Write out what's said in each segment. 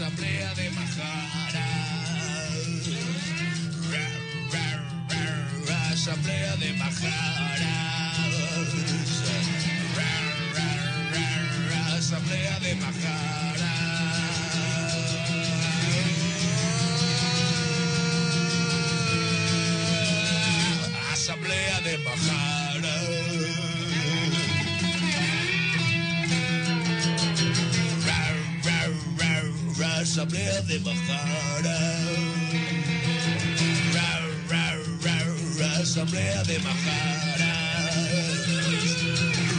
Asamblea de Majaras. Ra, ra, ra, ra, Asamblea de Majaras. Ra, ra, ra, ra, Asamblea de Majaras. Asamblea de Majaras. Ra, ra, ra, ra, Asamblea de Majaras.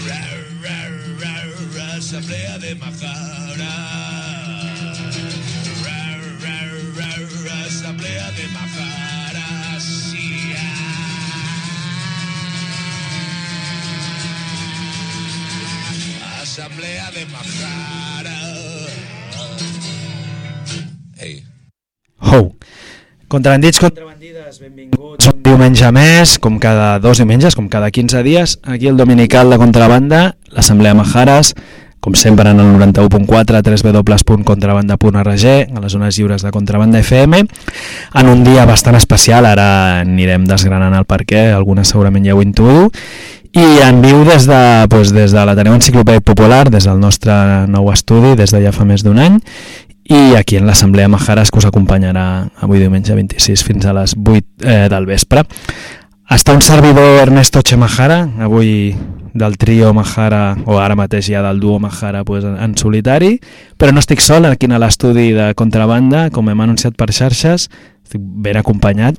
Ra, ra, ra, ra, Asamblea de Majaras. Ra, ra, ra, ra, Asamblea de Majaras. Sí, ah. Asamblea de Majaras. Contrabandits, contrabandides, benvinguts un diumenge més, com cada dos diumenges, com cada 15 dies, aquí el Dominical de Contrabanda, l'Assemblea Majares, com sempre en el 91.4 www.contrabanda.org, a les zones lliures de Contrabanda FM, en un dia bastant especial, ara anirem desgranant el perquè, algunes segurament ja ho intuïu, i en viu des de, doncs, des de l'Ateneu Enciclopèdic Popular, des del nostre nou estudi, des de ja fa més d'un any, i aquí en l'Assemblea Majares que us acompanyarà avui diumenge 26 fins a les 8 eh, del vespre. Està un servidor Ernesto Chemajara, avui del trio Majara, o ara mateix ja del duo Majara pues, en solitari, però no estic sol aquí a l'estudi de contrabanda, com hem anunciat per xarxes, estic ben acompanyat.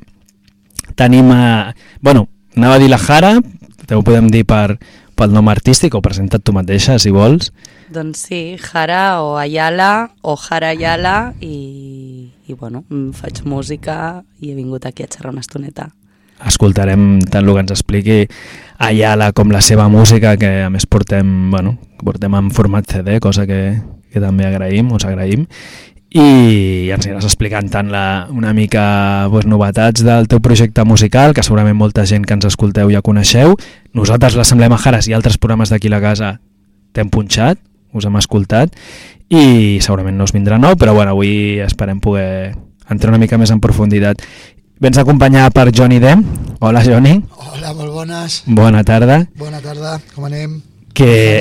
Tenim, a, bueno, anava a dir la Jara, te ho podem dir per, pel nom artístic, o presenta't tu mateixa, si vols. Doncs sí, Jara o Ayala o Jara Ayala i, i bueno, faig música i he vingut aquí a xerrar una estoneta. escoltarem tant el que ens expliqui Ayala com la seva música, que a més portem, bueno, portem en format CD, cosa que, que també agraïm, us agraïm, i ens aniràs explicant tant la, una mica pues, novetats del teu projecte musical, que segurament molta gent que ens escolteu ja coneixeu. Nosaltres, l'Assemblea Majares i altres programes d'aquí la casa t'hem punxat, us hem escoltat, i segurament no us vindrà nou, però bueno, avui esperem poder entrar una mica més en profunditat. Vens acompanyar per Johnny Dem. Hola, Johnny. Hola, molt bones. Bona tarda. Bona tarda, com anem? Que,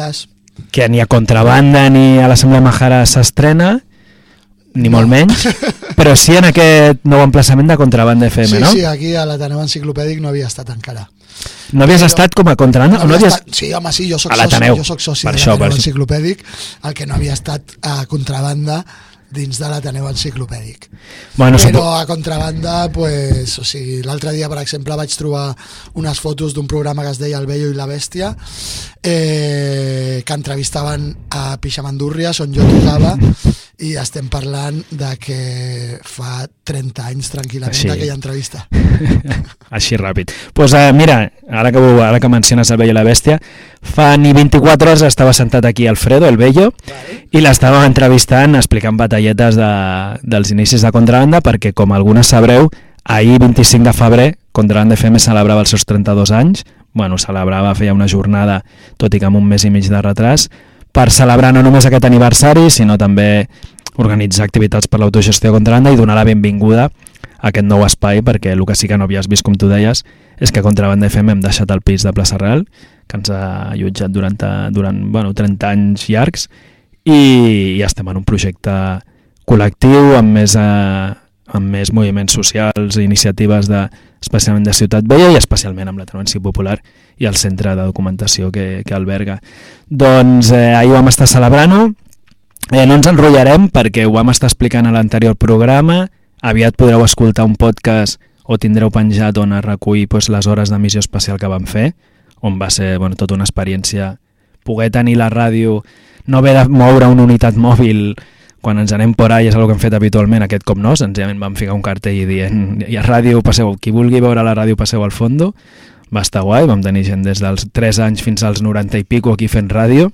que ni a Contrabanda ni a l'Assemblea Majara s'estrena, ni molt menys, però sí en aquest nou emplaçament de Contrabanda FM, sí, no? sí, aquí a l'Ateneu Enciclopèdic no havia estat encara. No havies Però- estat com a Contrabanda? No No, havies... estat, sí, home, sí, jo soc soci, jo soc soci Per de l'Ateneu. Enciclopèdic, el que no havia estat a contrabanda dins de l'Ateneu Enciclopèdic. Bueno, Però a contrabanda, pues, o sigui, l'altre dia, per exemple, vaig trobar unes fotos d'un programa que es deia El Bello i la Bèstia, eh, que entrevistaven a Pixamandúrries, on jo tocava, i estem parlant de que fa 30 anys tranquil·lament Així. d'aquella entrevista. Així ràpid. Doncs pues, uh, mira, ara que, ara que menciones el Bello i la Bèstia, fa ni 24 hores estava sentat aquí Alfredo, el Bello, i l'estàvem entrevistant explicant batalletes de, dels inicis de Contrabanda perquè, com algunes sabreu, ahir 25 de febrer Contrabanda FM celebrava els seus 32 anys, bueno, celebrava, feia una jornada, tot i que amb un mes i mig de retras, per celebrar no només aquest aniversari, sinó també organitzar activitats per l'autogestió de Contrabanda i donar la benvinguda a aquest nou espai, perquè el que sí que no havies vist, com tu deies, és que a Contrabanda FM hem deixat el pis de Plaça Real, que ens ha allotjat durant, durant bueno, 30 anys llargs, i, i estem en un projecte col·lectiu amb més, eh, amb més moviments socials i iniciatives de, especialment de Ciutat Vella i especialment amb la Tenència Popular i el centre de documentació que, que alberga. Doncs eh, ahir vam estar celebrant-ho, eh, no ens enrotllarem perquè ho vam estar explicant a l'anterior programa, aviat podreu escoltar un podcast o tindreu penjat on es recull doncs, les hores d'emissió especial que vam fer, on va ser bueno, tota una experiència poder tenir la ràdio, no haver de moure una unitat mòbil quan ens anem por ahí és el que hem fet habitualment, aquest cop no, senzillament vam ficar un cartell dient i a ràdio passeu, qui vulgui veure la ràdio passeu al fondo, va estar guai, vam tenir gent des dels 3 anys fins als 90 i pico aquí fent ràdio,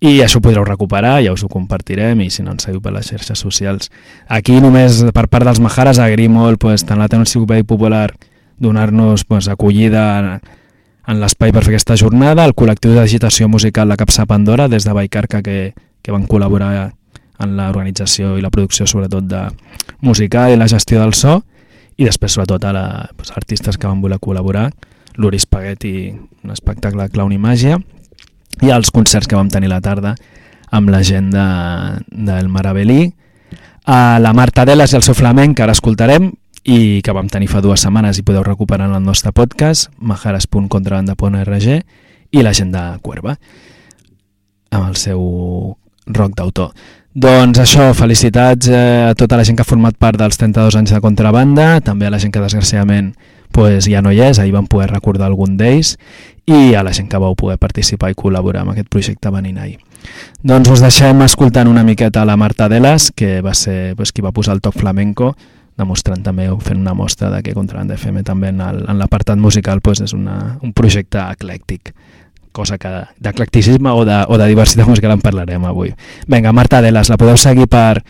i això ho podreu recuperar, ja us ho compartirem i si no ens seguiu per les xarxes socials. Aquí només per part dels Majares agraïm molt pues, tant la Enciclopèdic Popular donar-nos pues, acollida en, en l'espai per fer aquesta jornada, el col·lectiu d'agitació musical La Capsa Pandora des de Baicarca que, que van col·laborar en l'organització i la producció sobretot de musical i la gestió del so i després sobretot a la, pues, artistes que van voler col·laborar l'Uri Spaghetti, un espectacle Clown i Màgia i els concerts que vam tenir la tarda amb la gent de, del Maravelí a la Marta Deles i el seu flamenc que ara escoltarem i que vam tenir fa dues setmanes i podeu recuperar en el nostre podcast majares.contrabanda.org i la gent de Cuerva amb el seu rock d'autor. Doncs això, felicitats eh, a tota la gent que ha format part dels 32 anys de contrabanda, també a la gent que desgraciadament pues, ja no hi és, ahir vam poder recordar algun d'ells, i a la gent que vau poder participar i col·laborar amb aquest projecte venint ahir. Doncs us deixem escoltant una miqueta la Marta Delas, que va ser pues, qui va posar el toc flamenco, demostrant també fent una mostra de que Contrabanda FM també en l'apartat musical pues, és una, un projecte eclèctic cosa que d'eclecticisme o, de, o de diversitat musical en parlarem avui. Vinga, Marta Delas, la podeu seguir per,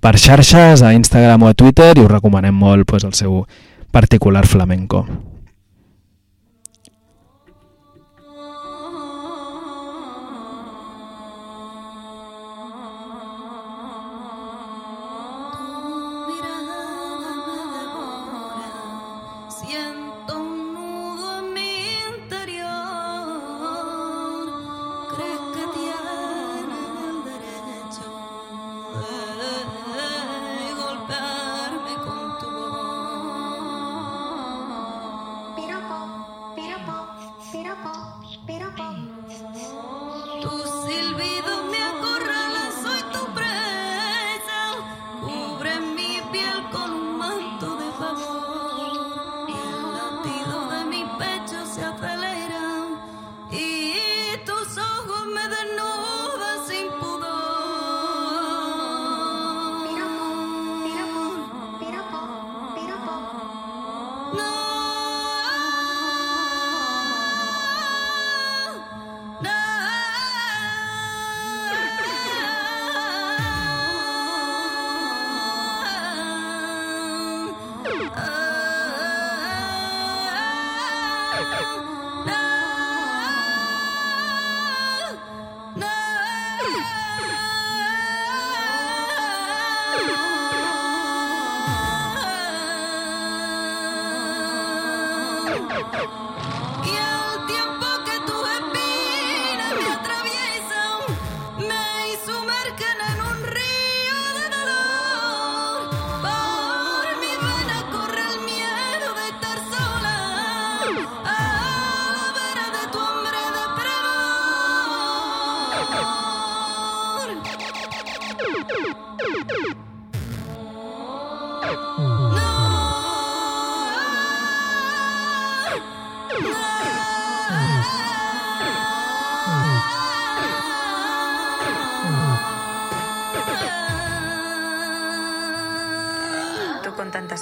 per xarxes, a Instagram o a Twitter i us recomanem molt pues, el seu particular flamenco.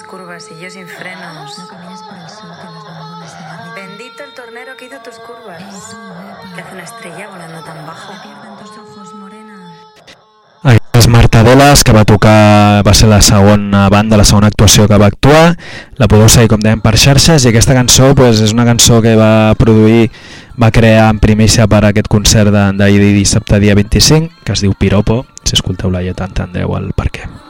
Curvas y yo sin frenos. No camines por el sur, que nos vamos a Bendito el tornero que hizo tus curvas. Que hace una estrella volando tan bajo. tus ojos, morena. Aquestes Martadeles, que va tocar, va ser la segona banda, la segona actuació que va actuar, la podeu seguir, com dèiem, per xarxes, i aquesta cançó pues, és una cançó que va produir, va crear en primícia per a aquest concert d'ahir dissabte dia 25, que es diu Piropo, si escolteu la lletra entendreu el per què.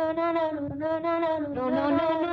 Estima la música i el feixisme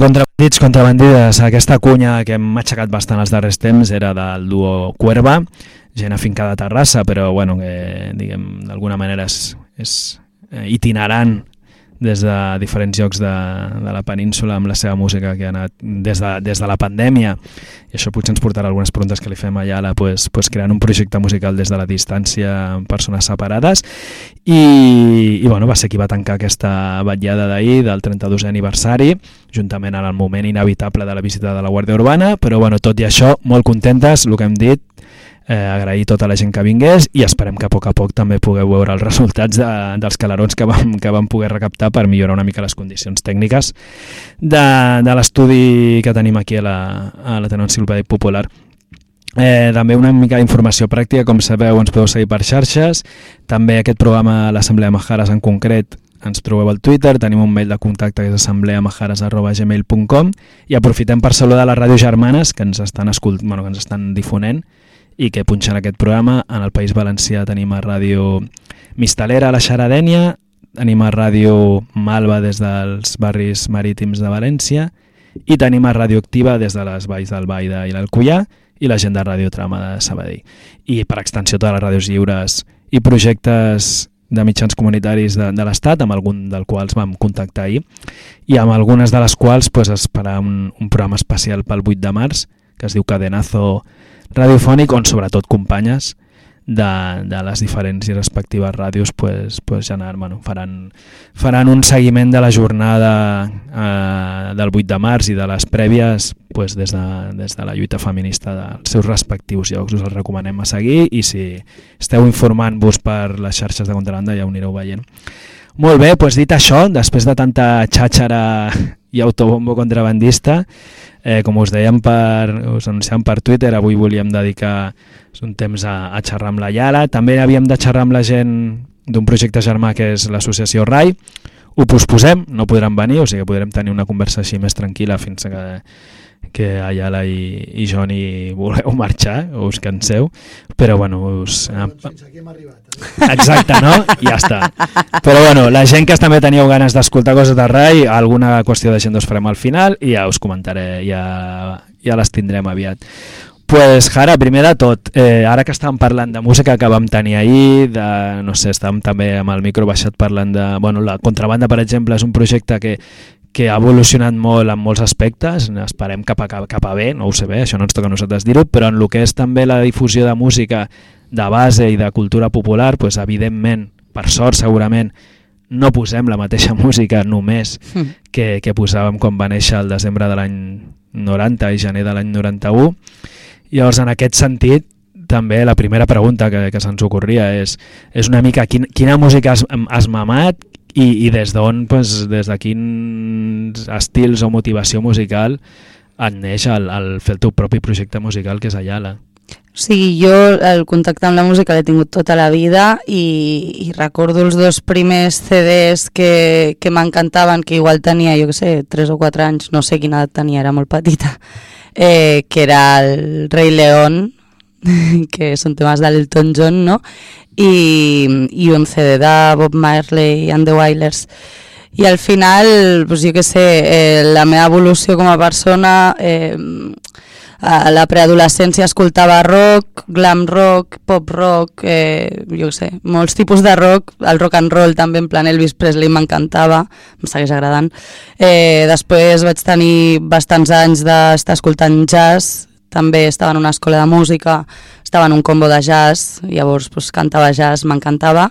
contrabandits, contrabandides, aquesta cunya que hem aixecat bastant els darrers temps era del duo Cuerva, gent afincada a Terrassa, però bueno, que diguem d'alguna manera és, és eh, itinerant des de diferents llocs de, de la península amb la seva música que ha anat des de, des de la pandèmia. I això potser ens portarà algunes preguntes que li fem a Yala pues, pues creant un projecte musical des de la distància amb persones separades. I, i bueno, va ser qui va tancar aquesta vetllada d'ahir del 32è aniversari juntament en el moment inevitable de la visita de la Guàrdia Urbana. Però bueno, tot i això molt contentes, el que hem dit eh, agrair tota la gent que vingués i esperem que a poc a poc també pugueu veure els resultats de, dels calarons que vam, que vam poder recaptar per millorar una mica les condicions tècniques de, de l'estudi que tenim aquí a la, a la Enciclopèdia Popular. Eh, també una mica d'informació pràctica, com sabeu ens podeu seguir per xarxes, també aquest programa l'Assemblea Majares en concret ens trobeu al Twitter, tenim un mail de contacte que és assembleamajares.gmail.com i aprofitem per saludar les ràdios germanes que ens estan, escolt... bueno, que ens estan difonent i que punxen aquest programa. En el País Valencià tenim a Ràdio Mistalera a la Xaradènia, tenim a Ràdio Malva des dels barris marítims de València i tenim a Ràdio Activa des de les valls del Baida i l'Alcullà i la gent de Ràdio Trama de Sabadell. I per extensió totes les ràdios lliures i projectes de mitjans comunitaris de, de l'Estat, amb algun del quals vam contactar ahir, i amb algunes de les quals pues, esperar un, un programa especial pel 8 de març, que es diu Cadenazo radiofònic on sobretot companyes de, de les diferents i respectives ràdios pues, pues ja bueno, faran, faran un seguiment de la jornada eh, del 8 de març i de les prèvies pues, des, de, des de la lluita feminista dels seus respectius llocs. Us els recomanem a seguir i si esteu informant-vos per les xarxes de contrabanda ja ho anireu veient. Molt bé, doncs dit això, després de tanta xàxara i autobombo contrabandista, Eh, com us dèiem, per, us anunciàvem per Twitter, avui volíem dedicar un temps a, a xerrar amb la Yala. També havíem de xerrar amb la gent d'un projecte germà que és l'associació RAI. Ho posposem, no podran venir, o sigui que podrem tenir una conversa així més tranquil·la fins que que Ayala i, i Johnny voleu marxar us canseu, però bueno, us... Doncs fins aquí hem arribat. Eh? Exacte, no? Ja està. Però bueno, la gent que també teníeu ganes d'escoltar coses de Rai, alguna qüestió de gent us farem al final i ja us comentaré, ja, ja les tindrem aviat. Pues, Jara, primer de tot, eh, ara que estàvem parlant de música que vam tenir ahir, de, no sé, estàvem també amb el micro baixat parlant de... Bueno, la contrabanda, per exemple, és un projecte que, que ha evolucionat molt en molts aspectes, esperem cap a, cap a bé, no ho sé bé, això no ens toca a nosaltres dir-ho, però en el que és també la difusió de música de base i de cultura popular, pues, evidentment, per sort segurament, no posem la mateixa música només mm. que, que posàvem quan va néixer el desembre de l'any 90 i gener de l'any 91. Llavors, en aquest sentit, també la primera pregunta que, que se'ns ocorria és, és una mica quin, quina música has, has mamat, i, i des d'on, pues, des de quins estils o motivació musical et neix el, el fer el teu propi projecte musical que és Ayala? Sigui, jo el contacte amb la música l'he tingut tota la vida i, i recordo els dos primers CDs que, que m'encantaven, que igual tenia, jo que sé, 3 o 4 anys, no sé quina edat tenia, era molt petita, eh, que era el Rei León, que són temes d'Elton John, no? I, i un CD de Bob Marley and the Wailers. I al final, pues jo què sé, eh, la meva evolució com a persona, eh, a la preadolescència escoltava rock, glam rock, pop rock, eh, jo sé, molts tipus de rock, el rock and roll també, en plan Elvis Presley m'encantava, em segueix agradant. Eh, després vaig tenir bastants anys d'estar escoltant jazz, també estava en una escola de música, estava en un combo de jazz, llavors pues, cantava jazz, m'encantava.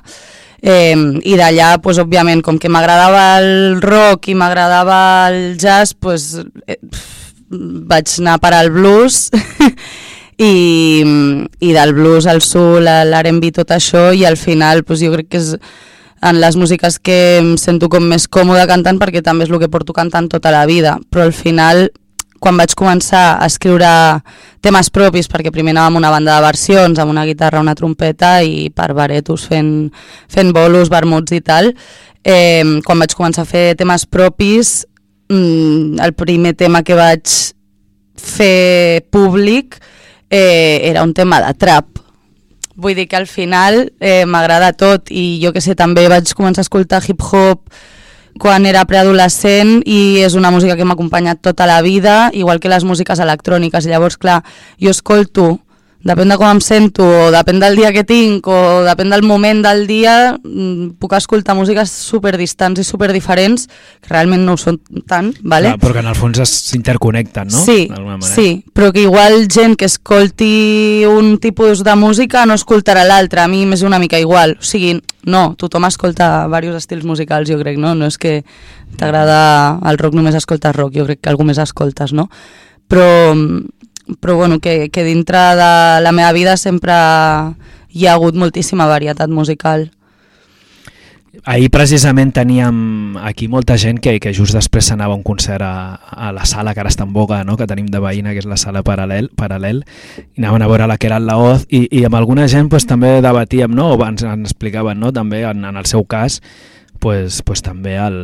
Eh, I d'allà, pues, òbviament, com que m'agradava el rock i m'agradava el jazz, pues, eh, vaig anar per al blues i, i del blues al soul, l'R&B, tot això, i al final pues, jo crec que és en les músiques que em sento com més còmode cantant perquè també és el que porto cantant tota la vida, però al final quan vaig començar a escriure temes propis, perquè primer anàvem una banda de versions, amb una guitarra, una trompeta i per baretos fent, fent bolos, vermuts i tal, eh, quan vaig començar a fer temes propis, mm, el primer tema que vaig fer públic eh, era un tema de trap. Vull dir que al final eh, m'agrada tot i jo que sé, també vaig començar a escoltar hip-hop quan era preadolescent i és una música que m'ha acompanyat tota la vida, igual que les músiques electròniques. Llavors, clar, jo escolto depèn de com em sento, o depèn del dia que tinc, o depèn del moment del dia, mm, puc escoltar músiques superdistants i superdiferents, que realment no ho són tant, vale? Clar, però que en el fons s'interconnecten, no? Sí, sí, però que igual gent que escolti un tipus de música no escoltarà l'altre, a mi m'és una mica igual, o sigui, no, tothom escolta diversos estils musicals, jo crec, no? No és que t'agrada el rock només escoltes rock, jo crec que algú més escoltes, no? Però, però bueno, que, que dintre de la meva vida sempre hi ha hagut moltíssima varietat musical. Ahir precisament teníem aquí molta gent que, que just després s'anava a un concert a, a la sala que ara està en boga, no? que tenim de veïna, que és la sala Paral·lel, paral·lel i anaven a veure la que era la Oz i, i amb alguna gent pues, també debatíem, no? o ens, ens explicaven no? també en, en el seu cas pues, pues, també el,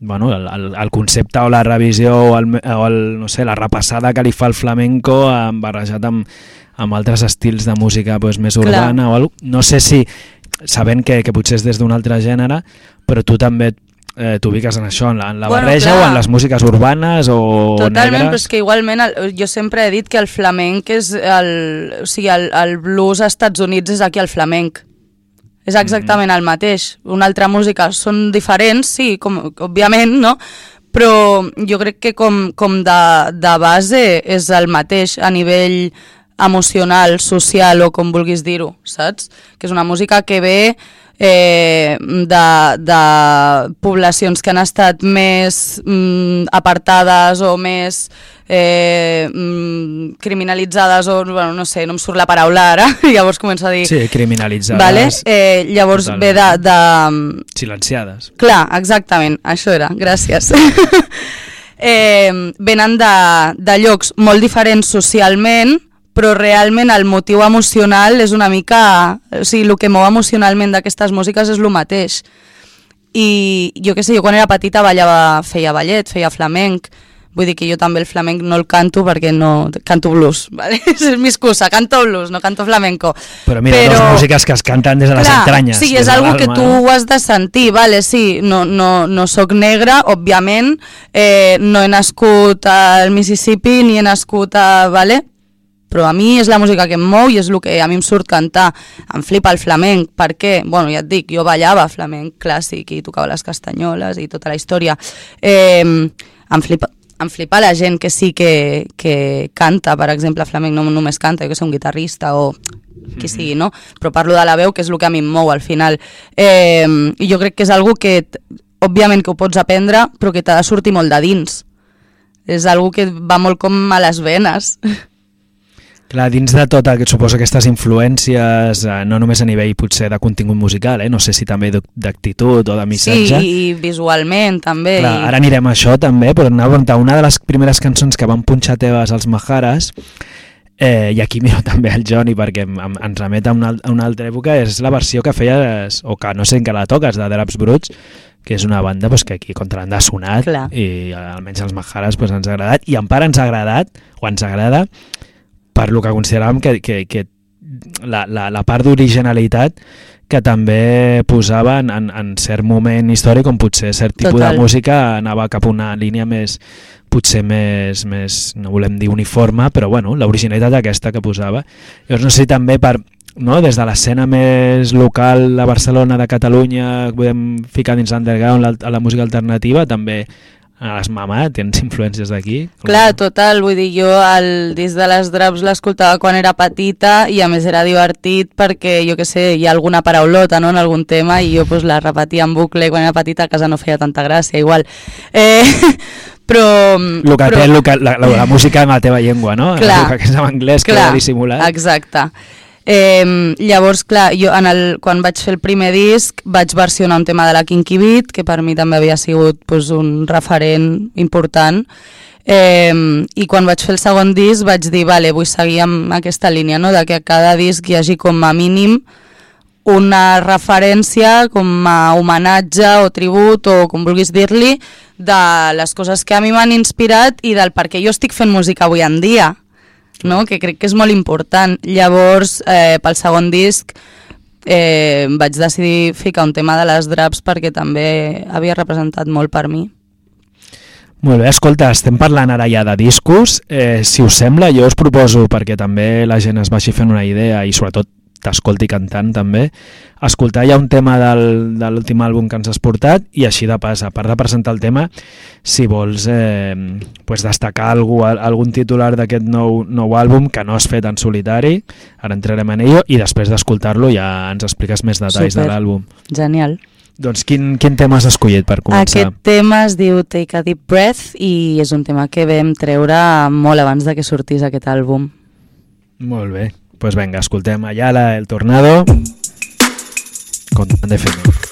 bueno, el, el, el concepte o la revisió o, el, o el, no sé, la repassada que li fa el flamenco eh, barrejat amb, amb altres estils de música pues, més Clar. urbana o alguna No sé si, sabent que, que potser és des d'un altre gènere, però tu també eh, t'ubiques en això, en la, en la Bueno, barreja clar. o en les músiques urbanes o Totalment, però negres. és que igualment el, jo sempre he dit que el flamenc és el, o sigui, el, el blues als Estats Units és aquí el flamenc. És exactament el mateix. Una altra música són diferents, sí, com, òbviament, no? Però jo crec que com, com de, de base és el mateix a nivell emocional, social o com vulguis dir-ho, saps? Que és una música que ve eh, de, de poblacions que han estat més mm, apartades o més eh, mm, criminalitzades o, bueno, no sé, no em surt la paraula ara, llavors començo a dir... Sí, criminalitzades, Vale? Eh, llavors Totalment. ve de, de, silenciades. Clar, exactament, això era, gràcies. eh, venen de, de llocs molt diferents socialment, però realment el motiu emocional és una mica... O sigui, el que mou emocionalment d'aquestes músiques és el mateix. I jo què sé, jo quan era petita ballava, feia ballet, feia flamenc, vull dir que jo també el flamenc no el canto perquè no... canto blues, ¿vale? és mi excusa, canto blues, no canto flamenco. Però mira, però... dos músiques que es canten des de les Clar, entranyes. Sí, és algo que tu no? has de sentir, vale, sí, no, no, no sóc negra, òbviament, eh, no he nascut al Mississippi ni he nascut a... Vale? Però a mi és la música que em mou i és el que a mi em surt cantar. Em flipa el flamenc, per què? Bueno, ja et dic, jo ballava flamenc clàssic i tocava les castanyoles i tota la història. Eh, em flipa, em flipa la gent que sí que, que canta, per exemple, flamenc no només canta, jo que sé, un guitarrista o qui sigui, no? Però parlo de la veu, que és el que a mi em mou al final. Eh, I jo crec que és algo que, òbviament que ho pots aprendre, però que t'ha de sortir molt de dins. És algo que va molt com a les venes. Clar, dins de tot el que suposa aquestes influències, eh, no només a nivell potser de contingut musical, eh? no sé si també d'ac- d'actitud o de missatge. Sí, i visualment també. Clar, i- ara anirem a això també, però anava a preguntar, una de les primeres cançons que van punxar teves als Maharas, eh, i aquí miro també el Johnny perquè em, em, ens remet a una, a una altra època, és la versió que feies, o que no sé en què la toques, de Draps Bruts, que és una banda pues, que aquí contra l'han ha sonat Clar. i eh, almenys als Maharas pues, ens ha agradat i en part ens ha agradat o ens agrada per lo que consideràvem que, que, que la, la, la part d'originalitat que també posava en, en, en cert moment històric on potser cert tipus Total. de música anava cap a una línia més potser més, més no volem dir uniforme, però bueno, l'originalitat aquesta que posava. Llavors no sé també per, no, des de l'escena més local de Barcelona, de Catalunya, podem ficar dins l'underground la, la música alternativa, també a les mamà, tens influències d'aquí? Clar, total, vull dir, jo el disc de les Draps l'escoltava quan era petita i a més era divertit perquè, jo que sé, hi ha alguna paraulota no, en algun tema i jo pues, la repetia en bucle quan era petita a casa no feia tanta gràcia, igual. Eh, però... El que però, té el que, la, la, la música en la teva llengua, no? Clar. El que és en anglès, que clar, queda dissimulat. Exacte. Eh, llavors, clar, jo en el, quan vaig fer el primer disc vaig versionar un tema de la Kinky Beat, que per mi també havia sigut pues, un referent important, eh, i quan vaig fer el segon disc vaig dir, vale, vull seguir amb aquesta línia, no? de que a cada disc hi hagi com a mínim una referència com a homenatge o tribut o com vulguis dir-li de les coses que a mi m'han inspirat i del per què jo estic fent música avui en dia no? que crec que és molt important. Llavors, eh, pel segon disc, eh, vaig decidir ficar un tema de les draps perquè també havia representat molt per mi. Molt bé, escolta, estem parlant ara ja de discos. Eh, si us sembla, jo us proposo, perquè també la gent es vagi fent una idea i sobretot t'escolti cantant també, escoltar ja un tema del, de l'últim àlbum que ens has portat i així de pas, a part de presentar el tema, si vols eh, pues destacar algú, algun titular d'aquest nou, nou àlbum que no has fet en solitari, ara entrarem en ello, i després d'escoltar-lo ja ens expliques més detalls Super. de l'àlbum. Genial. Doncs quin, quin tema has escollit per començar? Aquest tema es diu Take a Deep Breath i és un tema que vam treure molt abans de que sortís aquest àlbum. Molt bé. Pues venga, escoltem Ayala, El Tornado, con de.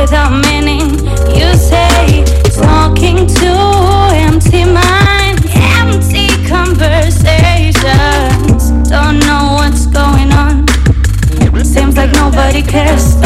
Without meaning. You say talking to empty minds, empty conversations. Don't know what's going on. Seems like nobody cares.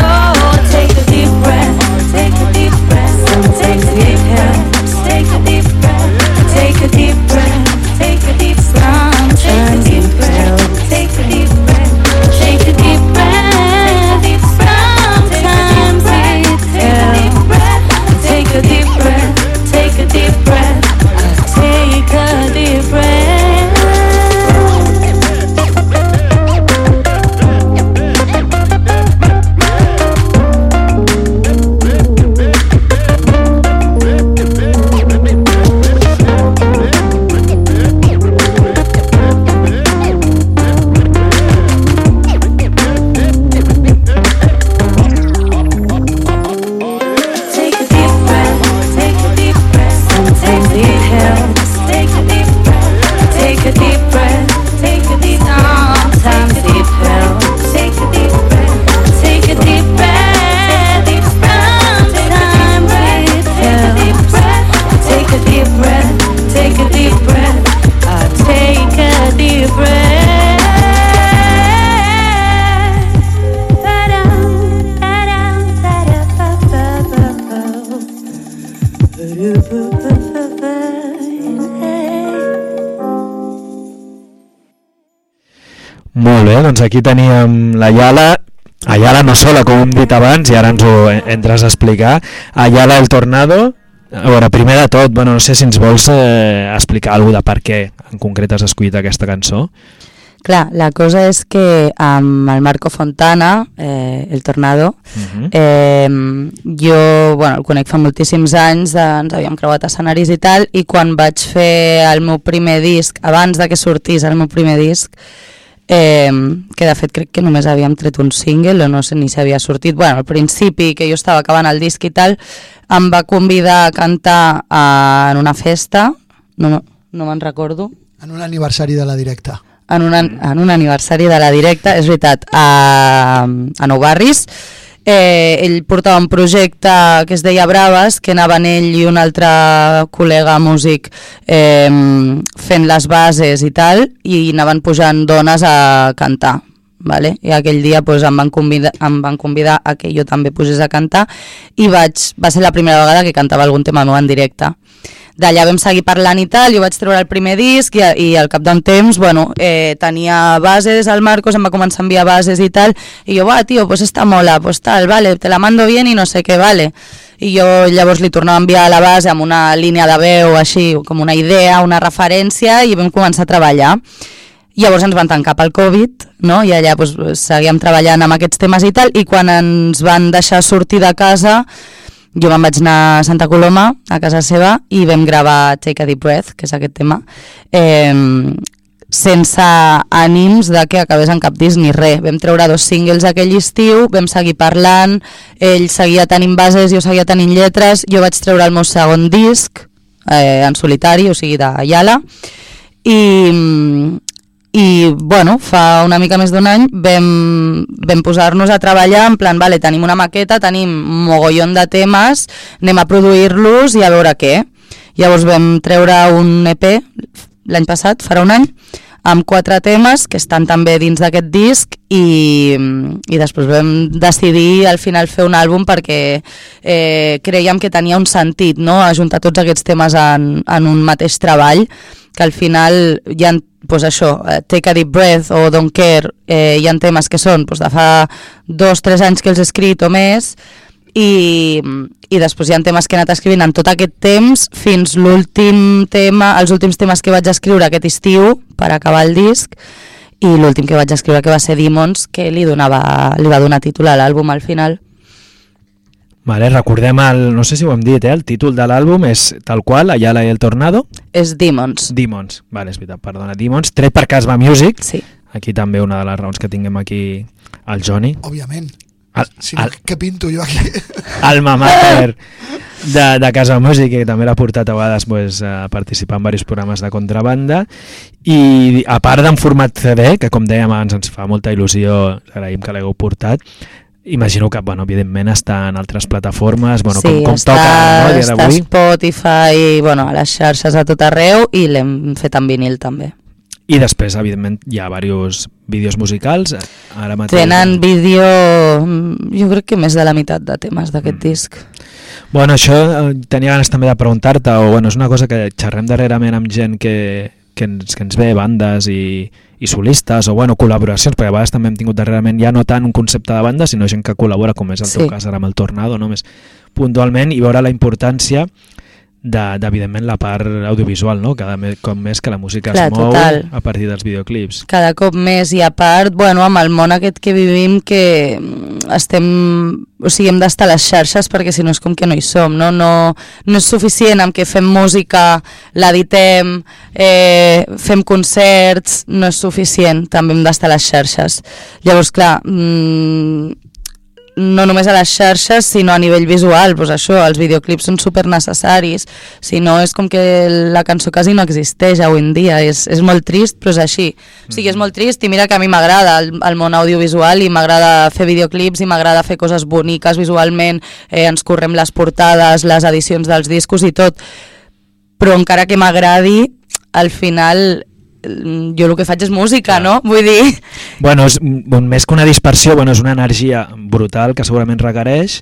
Molt bé, doncs aquí teníem la Yala, Ayala no sola, com hem dit abans, i ara ens ho entres a explicar. Ayala el Tornado, a veure, primer de tot, bueno, no sé si ens vols eh, explicar alguna de per què en concret has escollit aquesta cançó. Clar, la cosa és que amb el Marco Fontana, eh, el Tornado, Uh -huh. eh, jo bueno, el conec fa moltíssims anys, eh, ens havíem creuat escenaris i tal, i quan vaig fer el meu primer disc, abans de que sortís el meu primer disc, eh, que de fet crec que només havíem tret un single o no sé ni si havia sortit, bueno, al principi que jo estava acabant el disc i tal, em va convidar a cantar a, en una festa, no, no, no me'n recordo, En un aniversari de la directa. en un, en un aniversari de la directa, és veritat, a, a Nou Barris. Eh, ell portava un projecte que es deia Braves, que anaven ell i un altre col·lega músic eh, fent les bases i tal, i anaven pujant dones a cantar vale? i aquell dia pues, em, van convidar, em van convidar a que jo també posés a cantar i vaig, va ser la primera vegada que cantava algun tema meu en directe. D'allà vam seguir parlant i tal, jo vaig treure el primer disc i, i al cap d'un temps, bueno, eh, tenia bases, el Marcos em va començar a enviar bases i tal, i jo, va, tio, pues esta mola, pues tal, vale, te la mando bien i no sé què, vale. I jo llavors li tornava a enviar la base amb una línia de veu així, com una idea, una referència, i vam començar a treballar. Llavors ens van tancar pel Covid, no? i allà doncs, seguíem treballant amb aquests temes i tal, i quan ens van deixar sortir de casa, jo me'n vaig anar a Santa Coloma, a casa seva, i vam gravar Take a Deep Breath, que és aquest tema, eh, sense ànims de que acabés en cap disc ni res. Vam treure dos singles aquell estiu, vam seguir parlant, ell seguia tenint bases, jo seguia tenint lletres, jo vaig treure el meu segon disc eh, en solitari, o sigui de Yala, i, i bueno, fa una mica més d'un any vam, vam posar-nos a treballar en plan, vale, tenim una maqueta, tenim mogollon de temes, anem a produir-los i a veure què. Llavors vam treure un EP l'any passat, farà un any, amb quatre temes que estan també dins d'aquest disc i, i després vam decidir al final fer un àlbum perquè eh, creiem que tenia un sentit no? ajuntar tots aquests temes en, en un mateix treball que al final hi ha pues això, eh, Take a Deep Breath o Don't Care, eh, hi ha temes que són pues, de fa dos, tres anys que els he escrit o més i, i després hi ha temes que he anat escrivint en tot aquest temps fins l'últim tema, els últims temes que vaig escriure aquest estiu per acabar el disc i l'últim que vaig escriure que va ser Demons que li, donava, li va donar títol a l'àlbum al final Vale, recordem el, no sé si ho hem dit, eh? el títol de l'àlbum és tal qual, Ayala i el Tornado. és Demons Demons, vale, és veritat, perdona, Demons, tret per Casba Music. sí. Aquí també una de les raons que tinguem aquí el Johnny. Òbviament. El, Si no, el, què pinto jo aquí? alma mater de, de Casa Music, que també l'ha portat a vegades pues, a participar en diversos programes de contrabanda. I a part d'en format CD, que com dèiem abans ens fa molta il·lusió, agraïm que l'hagueu portat, imagino que, bueno, evidentment està en altres plataformes, bueno, sí, com, com està, toca no, dia està a d'avui. Spotify, bueno, a les xarxes a tot arreu i l'hem fet en vinil també. I després, evidentment, hi ha diversos vídeos musicals. Ara mateix... Tenen vídeo, mm, jo crec que més de la meitat de temes d'aquest Mm. disc. Bueno, això eh, tenia ganes també de preguntar-te, o bueno, és una cosa que xerrem darrerament amb gent que, que, ens, que ens ve, bandes i, i solistes, o bueno, col·laboracions, perquè a vegades també hem tingut darrerament ja no tant un concepte de banda, sinó gent que col·labora, com és el teu Sí. cas ara amb el Tornado, no? més puntualment, i veure la importància de- d'evidentment la part audiovisual, no? cada me- cop més que la música Clar, es mou total. a partir dels videoclips. Cada cop més i a part, bueno, amb el món aquest que vivim que mm, estem, o sigui, hem d'estar a les xarxes perquè si no és com que no hi som, no? No, no és suficient amb que fem música, l'editem, eh, fem concerts, no és suficient, també hem d'estar a les xarxes. Llavors, clar, mm, no només a les xarxes, sinó a nivell visual, doncs això, els videoclips són super necessaris, si no és com que la cançó quasi no existeix avui en dia, és, és molt trist, però és així. O sigui, és molt trist i mira que a mi m'agrada el, el món audiovisual i m'agrada fer videoclips i m'agrada fer coses boniques visualment, eh, ens correm les portades, les edicions dels discos i tot, però encara que m'agradi, al final mm, jo el que faig és música, no? Vull dir, Bueno, és, bon, més que una dispersió, bueno, és una energia brutal que segurament requereix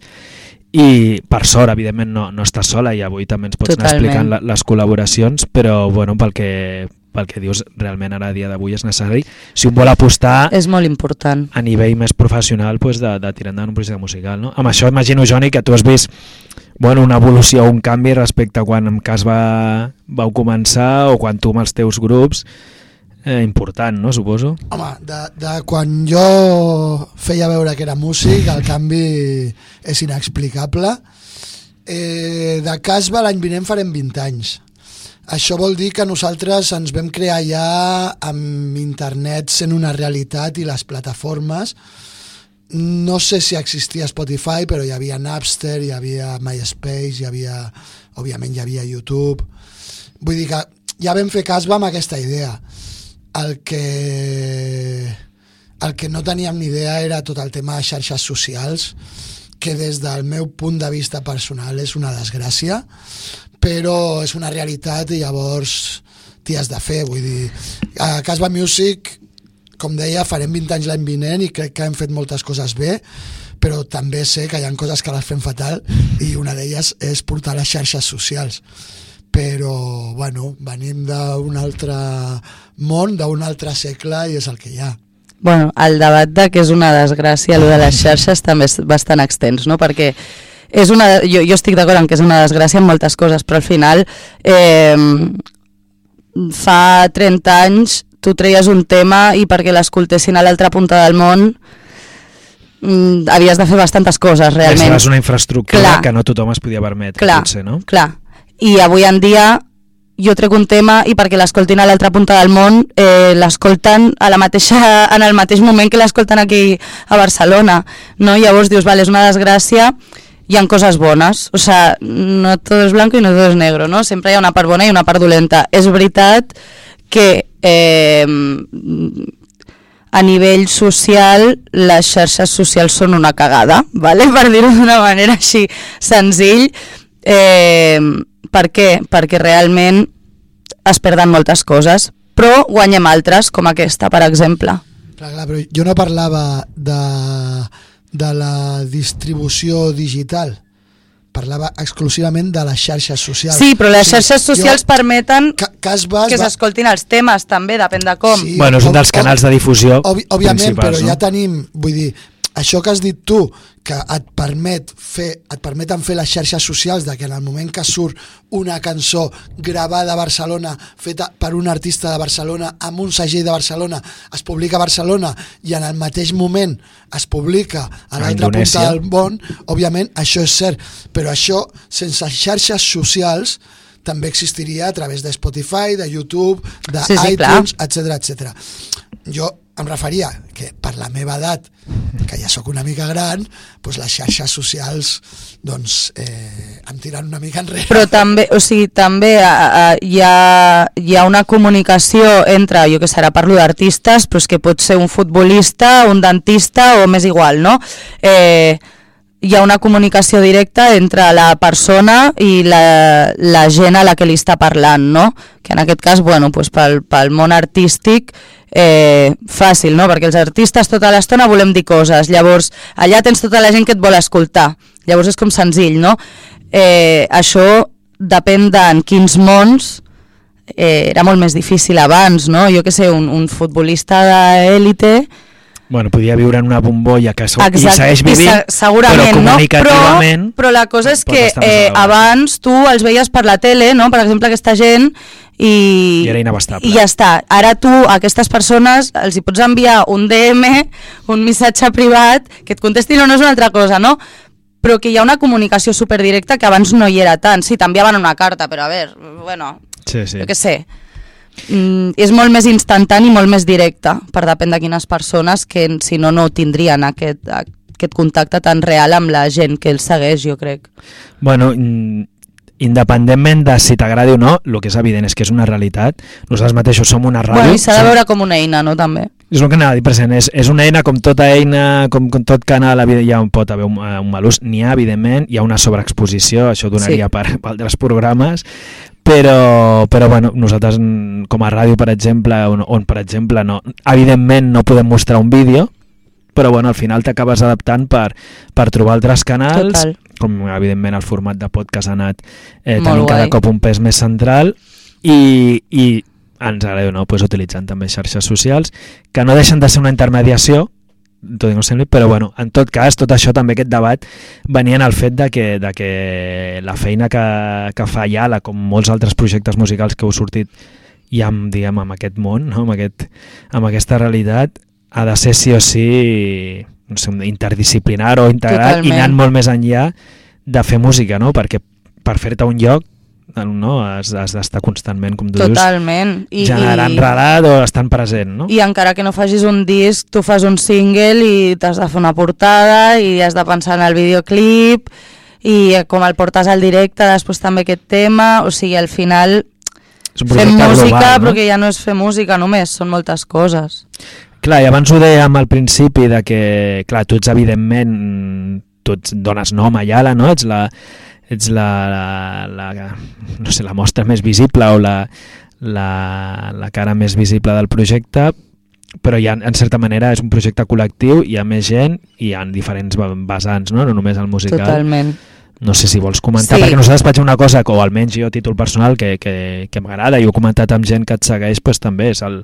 i per sort, evidentment, no, no estàs sola i avui també ens pots anar Totalment. explicant la, les col·laboracions, però bueno, pel que, pel que dius, realment ara a dia d'avui és necessari. Si un vol apostar és molt important. a nivell més professional pues, de, de tirar endavant un projecte musical. No? Amb això imagino, Joni, que tu has vist bueno, una evolució, un canvi respecte a quan en cas va, vau començar o quan tu amb els teus grups eh, important, no? Suposo. Home, de, de quan jo feia veure que era músic, el canvi és inexplicable. Eh, de Casba l'any vinent farem 20 anys. Això vol dir que nosaltres ens vam crear ja amb internet sent una realitat i les plataformes. No sé si existia Spotify, però hi havia Napster, hi havia MySpace, hi havia, òbviament hi havia YouTube. Vull dir que ja vam fer Casba amb aquesta idea. El que, el que no teníem ni idea era tot el tema de xarxes socials, que des del meu punt de vista personal és una desgràcia, però és una realitat i llavors t'hi has de fer, vull dir, a Casba Music com deia, farem 20 anys l'any vinent i crec que hem fet moltes coses bé, però també sé que hi ha coses que les fem fatal i una d'elles és portar les xarxes socials però bueno, venim d'un altre món, d'un altre segle i és el que hi ha. Bueno, el debat de que és una desgràcia allò de les xarxes també és bastant extens, no? Perquè és una, jo, jo estic d'acord en que és una desgràcia en moltes coses, però al final eh, fa 30 anys tu treies un tema i perquè l'escoltessin a l'altra punta del món mm, havies de fer bastantes coses realment. És una infraestructura Clar. que no tothom es podia permetre, Clar, potser, no? clar. I avui en dia jo trec un tema i perquè l'escoltin a l'altra punta del món eh, l'escolten a la mateixa, en el mateix moment que l'escolten aquí a Barcelona no? llavors dius, vale, és una desgràcia hi ha coses bones o sea, no tot és blanco i no tot és negro no? sempre hi ha una part bona i una part dolenta és veritat que eh, a nivell social les xarxes socials són una cagada vale? per dir-ho d'una manera així senzill eh, per què? perquè realment es perden moltes coses però guanyem altres com aquesta per exemple Clar, clar, però jo no parlava de, de la distribució digital, parlava exclusivament de les xarxes socials. sí, però les xarxes socials jo- permeten Ca- Cas Bas que s'escoltin els temes també, depèn de com Sí, Bueno, és un dels canals de difusió òbviament, principals, però no? ja tenim, vull dir, això que has dit tu, que et permet fer, et permeten fer les xarxes socials de que en el moment que surt una cançó gravada a Barcelona, feta per un artista de Barcelona, amb un segell de Barcelona, es publica a Barcelona i en el mateix moment es publica a l'altra punta del món, òbviament això és cert, però això sense xarxes socials també existiria a través de Spotify, de YouTube, de Sí, sí, iTunes, etc etc. Jo em referia que per la meva edat, que ja sóc una mica gran, doncs les xarxes socials doncs, eh, em tiren una mica enrere. però també, o sigui, també a, a, hi, ha, hi ha una comunicació entre, jo que ara parlo d'artistes, però és que pot ser un futbolista, un dentista o més igual, no? Eh, hi ha una comunicació directa entre la persona i la, la gent a la que li està parlant, no? Que en aquest cas, bueno, pues pel, pel món artístic eh, fàcil, no? Perquè els artistes tota l'estona volem dir coses, llavors allà tens tota la gent que et vol escoltar, llavors és com senzill, no? Eh, això depèn d'en quins mons eh, era molt més difícil abans, no? Jo que sé, un, un futbolista d'élite Bueno, podia viure en una bombolla que so i Exacte, segueix vivint, se segurament, però comunicativament... no? Però, però la cosa és que eh, abans tu els veies per la tele, no? per exemple, aquesta gent, i, I era inabastable. I ja està. Ara tu a aquestes persones els hi pots enviar un DM, un missatge privat, que et contestin o no és una altra cosa, no? Però que hi ha una comunicació superdirecta que abans no hi era tant. Sí, t'enviaven una carta, però a veure, bueno, Sí, sí. jo què sé. Mm, és molt més instantani i molt més directe, per depèn de quines persones, que si no, no tindrien aquest, aquest contacte tan real amb la gent que els segueix, jo crec. Bueno, mm, independentment de si t'agradi o no, el que és evident és que és una realitat. Nosaltres mateixos som una ràdio. Bueno, I s'ha de veure com una eina, no, també? És el que anava a dir present, és, és una eina com tota eina, com, com tot canal, hi ha un, pot haver un, eh, un mal ús, n'hi ha, evidentment, hi ha una sobreexposició, això donaria Sí. per, per altres programes, però, però bueno, nosaltres com a ràdio, per exemple, on, on per exemple, no, evidentment no podem mostrar un vídeo, però bueno, al final t'acabes adaptant per, per trobar altres canals, Total. com evidentment el format de podcast ha anat eh, Molt tenint cada guai. cop un pes més central i, i ens agrada no, pues, utilitzant també xarxes socials, que no deixen de ser una intermediació, tot i no sembli, però bueno, en tot cas, tot això també aquest debat venia en el fet de que, de que la feina que, que fa Yala, com molts altres projectes musicals que heu sortit ja amb, diguem, amb aquest món, no? amb, aquest, amb aquesta realitat, ha de ser sí o sí no sé, interdisciplinar o integrat Totalment. i anant molt més enllà de fer música, no? perquè per fer-te un lloc no? has, has d'estar constantment, com tu Totalment. dius, generant relat o estant present. No? I encara que no facis un disc, tu fas un single i t'has de fer una portada i has de pensar en el videoclip i eh, com el portes al directe, després també aquest tema, o sigui, al final fem música, global, però no? que ja no és fer música només, són moltes coses. Clar, i abans ho dèiem al principi de que, clar, tu ets evidentment, tu ets, dones nom a Yala, no? Ets la, ets la, la, la, no sé, la mostra més visible o la, la, la cara més visible del projecte, però ha, en certa manera és un projecte col·lectiu, hi ha més gent i hi ha diferents vessants, no? no només el musical. Totalment. No sé si vols comentar, Sí. perquè nosaltres faig una cosa, que, o almenys jo a títol personal, que, que, que m'agrada, i ho he comentat amb gent que et segueix, pues, també és el,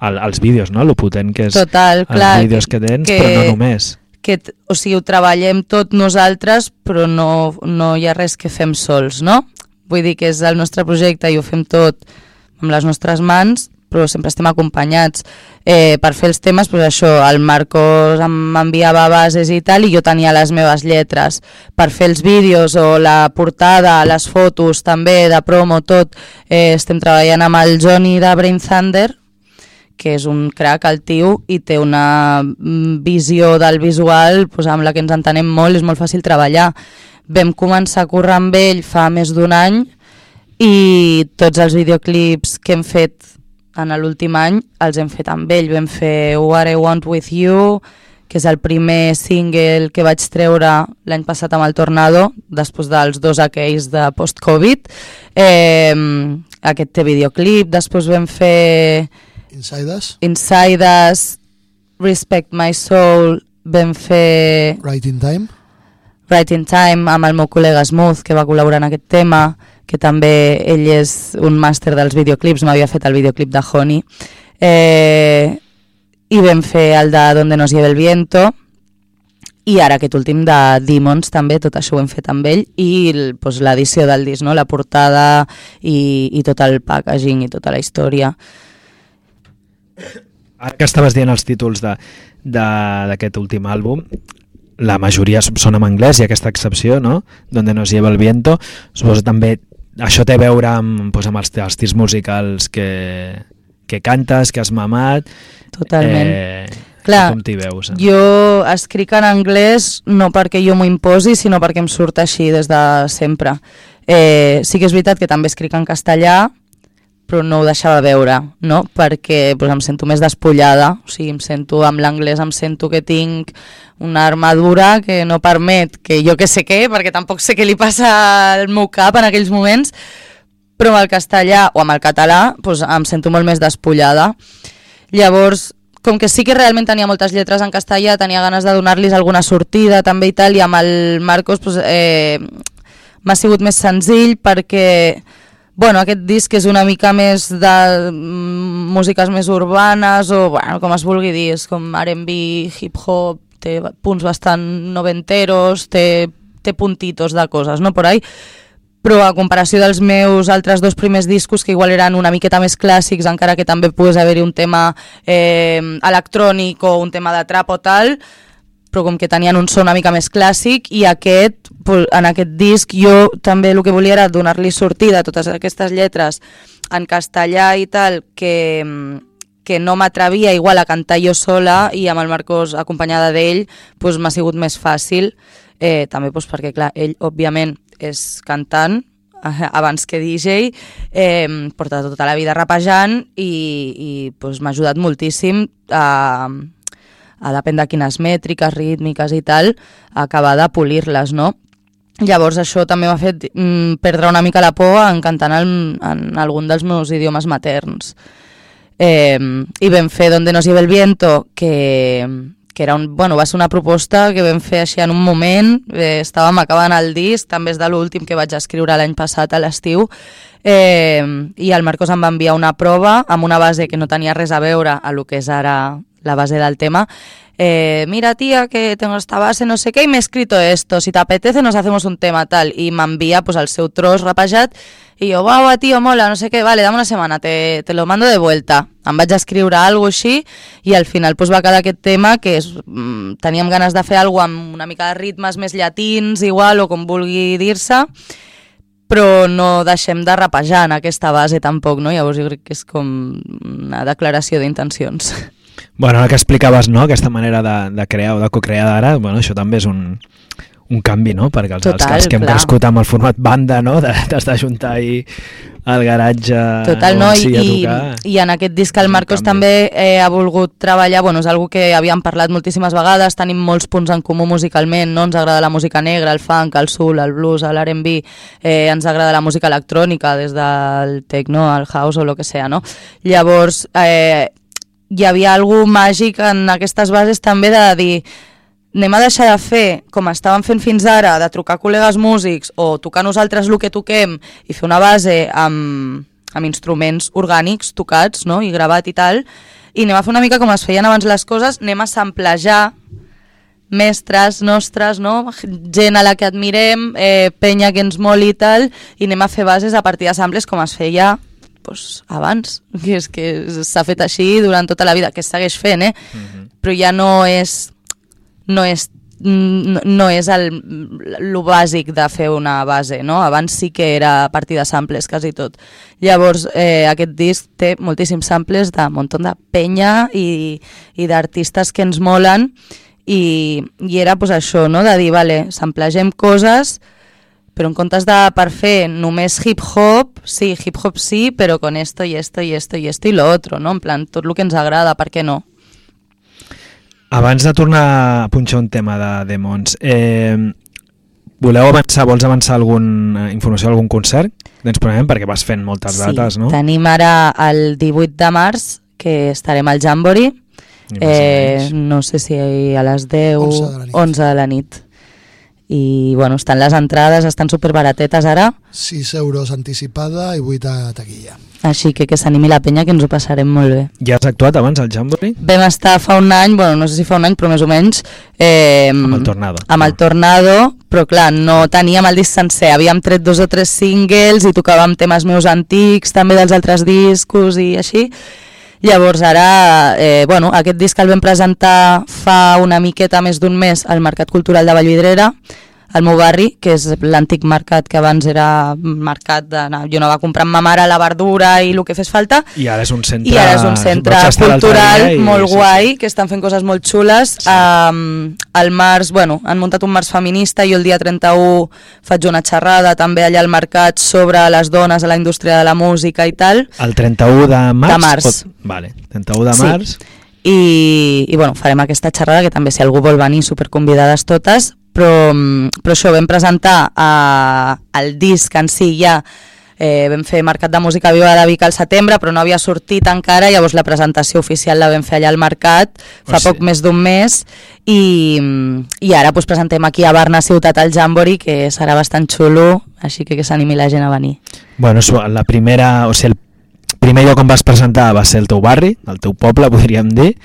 el, els vídeos, no? lo potent que és Total, els clar, vídeos que, tens, que- però no només. que, o sigui, ho treballem tot nosaltres, però no, no hi ha res que fem sols, no? Vull dir que és el nostre projecte i ho fem tot amb les nostres mans, però sempre estem acompanyats. Eh, per fer els temes, doncs això, el Marcos m'enviava bases i tal, i jo tenia les meves lletres. Per fer els vídeos o la portada, les fotos també, de promo, tot, eh, estem treballant amb el Johnny de Brain Thunder, que és un crack el tio i té una mm, visió del visual pues, amb la que ens entenem molt, és molt fàcil treballar. Vam començar a currar amb ell fa més d'un any i tots els videoclips que hem fet en l'últim any els hem fet amb ell. Vam fer What I Want With You, que és el primer single que vaig treure l'any passat amb el Tornado, després dels dos aquells de post-Covid. Eh, aquest té videoclip, després vam fer Insiders, Inside Us, Respect My Soul, vam fer Right in Time. Right in Time amb el meu col·lega Smooth, que va col·laborar en aquest tema, que també ell és un màster dels videoclips, m'havia fet el videoclip de Honey. Eh, I vam fer el de Donde nos lleve el viento, i ara aquest últim de Demons també, tot això ho hem fet amb ell, i pues, l'edició del disc, no? la portada i, i tot el packaging i tota la història. Ara que estaves dient els títols d'aquest últim àlbum, la majoria són en anglès i aquesta excepció, no? Donde nos lleva el viento. Suposo també això té a veure amb, doncs, amb els, els tirs musicals que, que cantes, que has mamat. Totalment. Eh, Clar, com t'hi veus? Jo escric en anglès no perquè jo m'ho imposi, sinó perquè em surt així des de sempre. Eh, sí que és veritat que també escric en castellà, però no ho deixava veure, no? perquè pues, em sento més despullada, o sigui, em sento amb l'anglès, em sento que tinc una armadura que no permet que jo que sé què, perquè tampoc sé què li passa al meu cap en aquells moments, però amb el castellà o amb el català pues, em sento molt més despullada. Llavors, com que sí que realment tenia moltes lletres en castellà, tenia ganes de donar-los alguna sortida també i tal, i amb el Marcos pues, eh, m'ha sigut més senzill perquè bueno, aquest disc és una mica més de mm, músiques més urbanes o bueno, com es vulgui dir, és com R&B, hip-hop, té punts bastant noventeros, té, té puntitos de coses, no? Por ahí però a comparació dels meus altres dos primers discos que igual eren una miqueta més clàssics encara que també pogués haver-hi un tema eh, electrònic o un tema de trap o tal però com que tenien un so una mica més clàssic i aquest, en aquest disc jo també el que volia era donar-li sortida a totes aquestes lletres en castellà i tal que, que no m'atrevia igual a cantar jo sola i amb el Marcos acompanyada d'ell pues, m'ha sigut més fàcil eh, també pues, perquè clar, ell òbviament és cantant eh, abans que DJ, eh, porta tota la vida rapejant i, i pues, m'ha ajudat moltíssim a, a depèn de quines mètriques, rítmiques i tal, acabar de polir-les, no? Llavors això també m'ha fet mm, perdre una mica la por en cantant en, en algun dels meus idiomes materns. Eh, I vam fer Donde nos lleve el viento, que, que era un, bueno, va ser una proposta que vam fer així en un moment, eh, estàvem acabant el disc, també és de l'últim que vaig escriure l'any passat a l'estiu, eh, i el Marcos em va enviar una prova amb una base que no tenia res a veure a lo que és ara la base del tema, eh, mira tía que tengo esta base no sé qué y me he escrito esto, si te apetece nos hacemos un tema tal y m'envia pues, el seu tros rapejat i jo, guau, tío, mola, no sé què, vale, dame una setmana, te, te lo mando de vuelta. Em vaig escriure alguna així i al final pues, va quedar aquest tema que és, mm, teníem ganes de fer alguna amb una mica de ritmes més llatins, igual, o com vulgui dir-se, però no deixem de rapejar en aquesta base tampoc, no? Llavors jo crec que és com una declaració d'intencions. Bueno, ara que explicaves no, aquesta manera de, de crear o de co-crear d'ara, bueno, això també és un, un canvi, no? Perquè els, Total, els, que hem clar. crescut amb el format banda, no? T'has d'ajuntar ahí al garatge Total, no? I, a i, tocar. I en aquest disc el Marcos també eh, ha volgut treballar, bueno, és algo que havíem parlat moltíssimes vegades, tenim molts punts en comú musicalment, no? Ens agrada la música negra, el funk, el soul, el blues, l'R&B, eh, ens agrada la música electrònica, des del techno al house o el que sea, no? Llavors, eh, hi havia algú màgic en aquestes bases també de dir anem a deixar de fer com estàvem fent fins ara, de trucar col·legues músics o tocar nosaltres el que toquem i fer una base amb, amb instruments orgànics tocats no? i gravat i tal, i anem a fer una mica com es feien abans les coses, anem a samplejar mestres nostres, no? gent a la que admirem, eh, penya que ens moli i tal, i anem a fer bases a partir de samples com es feia pues, abans, que és que s'ha fet així durant tota la vida, que segueix fent, eh? però ja no és no és no, no és el, lo bàsic de fer una base, no? Abans sí que era a partir de samples, quasi tot. Llavors, eh, aquest disc té moltíssims samples de un munt de penya i, i d'artistes que ens molen i, i era pues, això, no? de dir, vale, samplegem coses, però en comptes de per fer només hip-hop, sí, hip-hop sí, però con esto y esto y esto y esto y lo otro, no? En plan, tot el que ens agrada, per què no? Abans de tornar a punxar un tema de Demons, eh, voleu avançar, vols avançar alguna informació d'algun concert? Ens prenem perquè vas fent moltes dates, no? tenim ara el 18 de març, que estarem al Jamboree, eh, no sé si a les 10, 11 de la nit. 11 de la nit. I, bueno, estan les entrades, estan superbaratetes ara, 6 euros anticipada i 8 a taquilla. així que que s'animi la penya que ens ho passarem molt bé. Ja has actuat abans al Jamboree? Vam estar fa un any, bueno, no sé si fa un any, però més o menys... Eh, Amb el Tornado. Amb el Tornado, però clar, no teníem el disc sencer. Havíem tret dos o tres singles i tocàvem temes meus antics, també dels altres discos i així. Llavors ara, eh, bueno, aquest disc el vam presentar fa una miqueta més d'un mes al Mercat Cultural de Vallvidrera, al meu barri, que és l'antic mercat que abans era mercat de... Jo no va comprar amb ma mare la verdura i el que fes falta, I ara és un centre... i ara és un centre cultural i- molt sí, sí. guai, que estan fent coses molt xules. Sí. Um, al març, bueno, han muntat un març feminista i el dia 31 faig una xerrada també allà al mercat sobre les dones a la indústria de la música i tal. El 31 de març? De març. O... Vale, 31 de Sí. març. I, i bueno, farem aquesta xerrada que també si algú vol venir superconvidades totes però, mm, però això vam presentar eh, el disc en si ja eh, vam fer Mercat de Música Viva de Vic al setembre però no havia sortit encara. Llavors la presentació oficial la vam fer allà al Mercat fa Oh, sí. poc més d'un mes. I, mm, i ara pues, presentem aquí a Barna Ciutat al Jamboree que serà bastant xulo així que que s'animi la gent a venir. Bueno, la primera, o sigui, el primer lloc on vas presentar va ser el teu barri, el teu poble, podríem dir,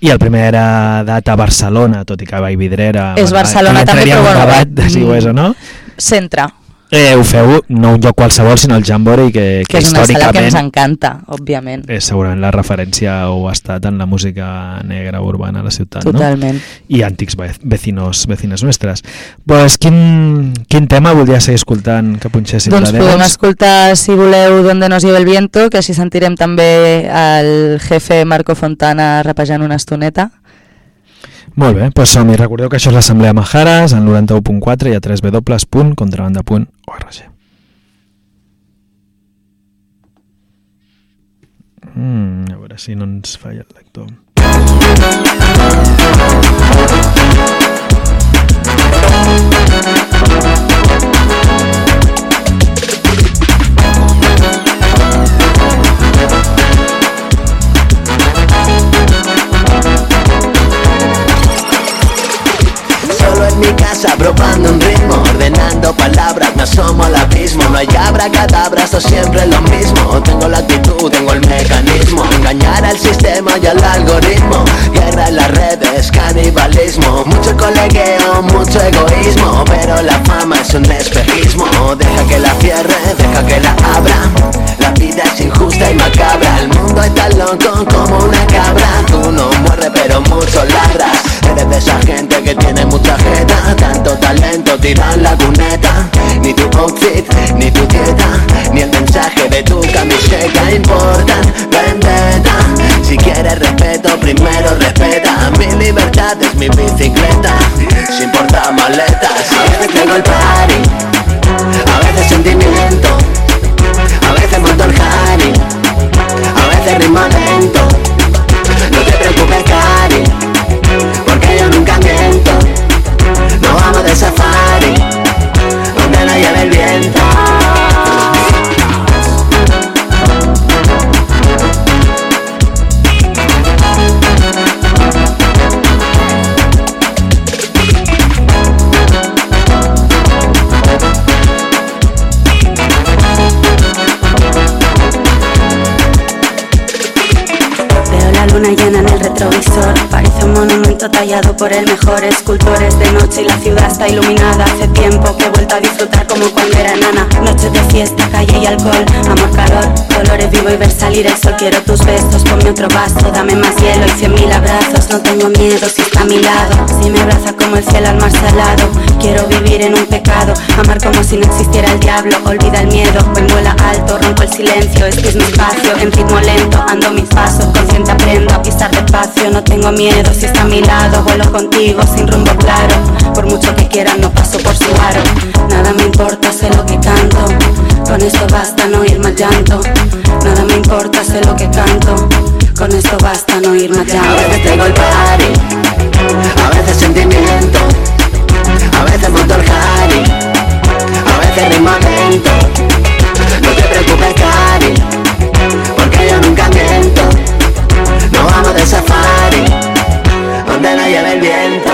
i el primera data a Barcelona, tot i que Vallvidrera... És Barcelona també, però en bueno, debat de si ho és o no. Centre, Eh, ho feu no un lloc qualsevol, sinó el Jamboree, que, que és una sala que ens encanta, òbviament és segurament la referència o ha estat en la música negra urbana a la ciutat, Totalment. no? I antics ve- vecinos, vecines nuestras. Pues quin, quin tema voldria seguir escoltant que punxéssim Doncs de podem escoltar, si voleu, Donde nos lleve el viento, que així sentirem també el jefe Marco Fontana rapejant una estoneta. Molt bé, doncs som-hi. Recordeu que això és l'Assemblea Majares, en 91.4 i a www.contrabanda.org. Mm, a veure si no ens falla el lector. En mi casa probando un ritmo Ordenando palabras, me asomo al abismo No hay abracadabra, esto siempre es lo mismo Tengo la actitud, tengo el mecanismo Engañar al sistema y al algoritmo Guerra en las redes, canibalismo Mucho colegueo, mucho egoísmo Pero la fama es un espejismo Deja que la cierre, deja que la abra La vida es injusta y macabra El mundo está loco como una cabra Tú no mueres pero mucho ladras Eres de esa gente que tiene mucha jeta. Tanto talento tiran la cuneta. Ni tu outfit, ni tu dieta Ni el mensaje de tu camiseta importan Vendetta Si quieres respeto, primero respeta. Mi libertad es mi bicicleta Sin portar maletas A veces traigo el party A veces sentimiento A veces monto el Harry A veces ritmo tallado por el mejor escultor es de noche y la ciudad está iluminada. Hace tiempo que he vuelto a disfrutar como cuando era nana. Noches de fiesta, calle y alcohol, amor, calor, dolores vivo y ver salir el sol. Quiero tus besos, ponme otro vaso, dame más hielo y cien mil abrazos. No tengo miedo si está a mi lado, si me abraza como el cielo al mar salado. Quiero vivir en un pecado, amar como si no existiera el diablo. Olvida el miedo, en vuela alto, rompo el silencio. Este es mi espacio, en ritmo lento, ando mis pasos, consciente aprendo a pisar despacio. No tengo miedo si está a mi lado, vuelo contigo sin rumbo claro. Por mucho que quieran, no paso por su aro. Nada me importa, sé lo que canto. Con esto basta no ir más llanto. Nada me importa, sé lo que canto. Con esto basta no ir más A llanto. veces tengo el party, a veces sentimiento, a veces monto el Harry, a veces ritmo lento. No te preocupes, Cari, porque yo nunca miento. Nos vamos de safari, donde la lleve el viento.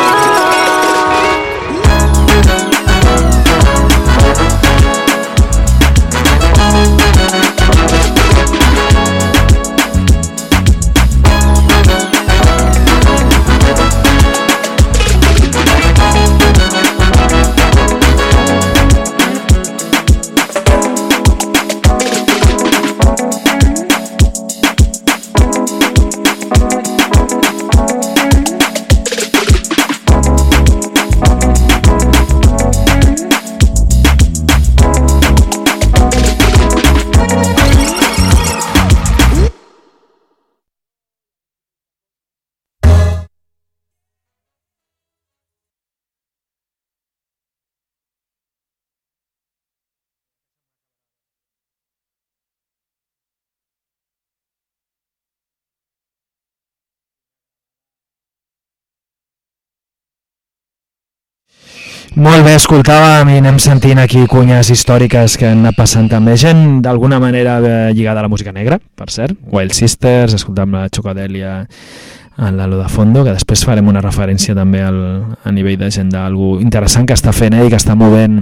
Molt bé, escoltàvem i anem sentint aquí cunyes històriques que han anat passant també. Gent d'alguna manera eh, lligada a la música negra, per cert. Wild Sisters, escoltam la Chocadèlia en la de Fondo, que després farem una referència també al, a nivell d'agenda, algú interessant que està fent ell, que està movent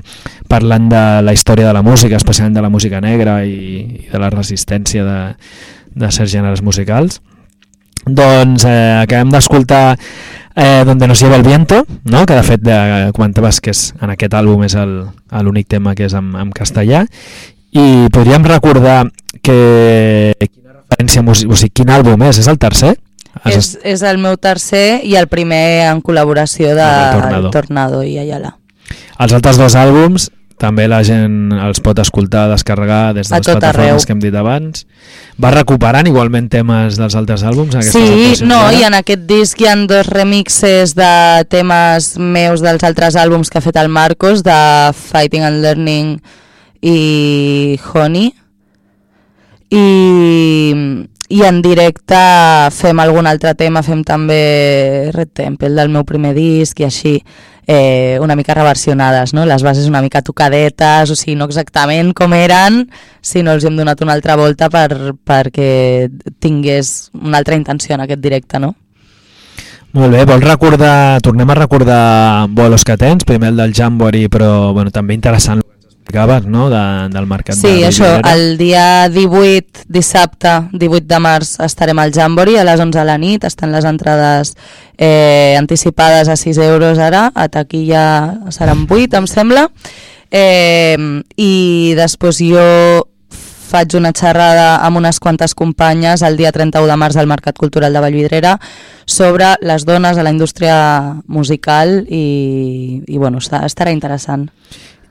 parlant de la història de la música, especialment de la música negra i, i de la resistència de, de certs gèneres musicals. Doncs eh, acabem d'escoltar eh, Donde nos lleva el viento, no? que de fet eh, comentaves que és, en aquest àlbum és l'únic tema que és en, en castellà i podríem recordar que quina referència o sigui, quin àlbum és? És el tercer? És, és el meu tercer i el primer en col·laboració de el Tornado. el Tornado i Ayala. Els altres dos àlbums també la gent els pot escoltar, descarregar des de A les plataformes arreu. que hem dit abans. Va recuperant igualment temes dels altres àlbums? Sí, no, d'ara? i en aquest disc hi ha dos remixes de temes meus dels altres àlbums que ha fet el Marcos, de Fighting and Learning i Honey. I, i en directe fem algun altre tema, fem també Red Temple del meu primer disc i així eh, una mica reversionades, no? les bases una mica tocadetes, o sigui, no exactament com eren, sinó els hem donat una altra volta per, perquè tingués una altra intenció en aquest directe, no? Molt bé, vols recordar, tornem a recordar bolos que tens, primer el del Jamboree, però bueno, també interessant explicaves, no?, de, del mercat Sí, de això, Villera. el dia 18, dissabte, 18 de març, estarem al Jamboree a les 11 de la nit, estan les entrades eh, anticipades a 6 euros ara, a taquilla seran 8, em sembla, eh, i després jo faig una xerrada amb unes quantes companyes el dia 31 de març al Mercat Cultural de Vallvidrera sobre les dones a la indústria musical i, i bueno, estarà interessant.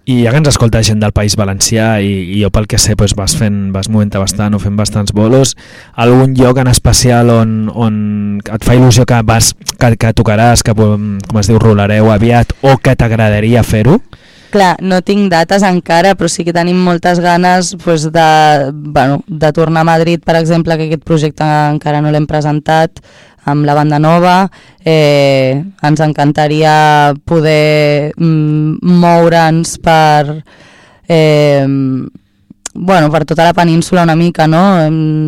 I ja que ens escolta gent del País Valencià i, i jo pel que sé doncs vas fent, vas movent bastant o fent bastants bolos, algun lloc en especial on, on et fa il·lusió que vas que, que tocaràs, que com es diu, rolareu aviat o que t'agradaria fer-ho? Clar, no tinc dates encara, però sí que tenim moltes ganes pues, de, bueno, de tornar a Madrid, per exemple, que aquest projecte encara no l'hem presentat, amb la banda nova. Eh, ens encantaria poder mm, moure'ns per... Eh, bueno, per tota la península una mica, no?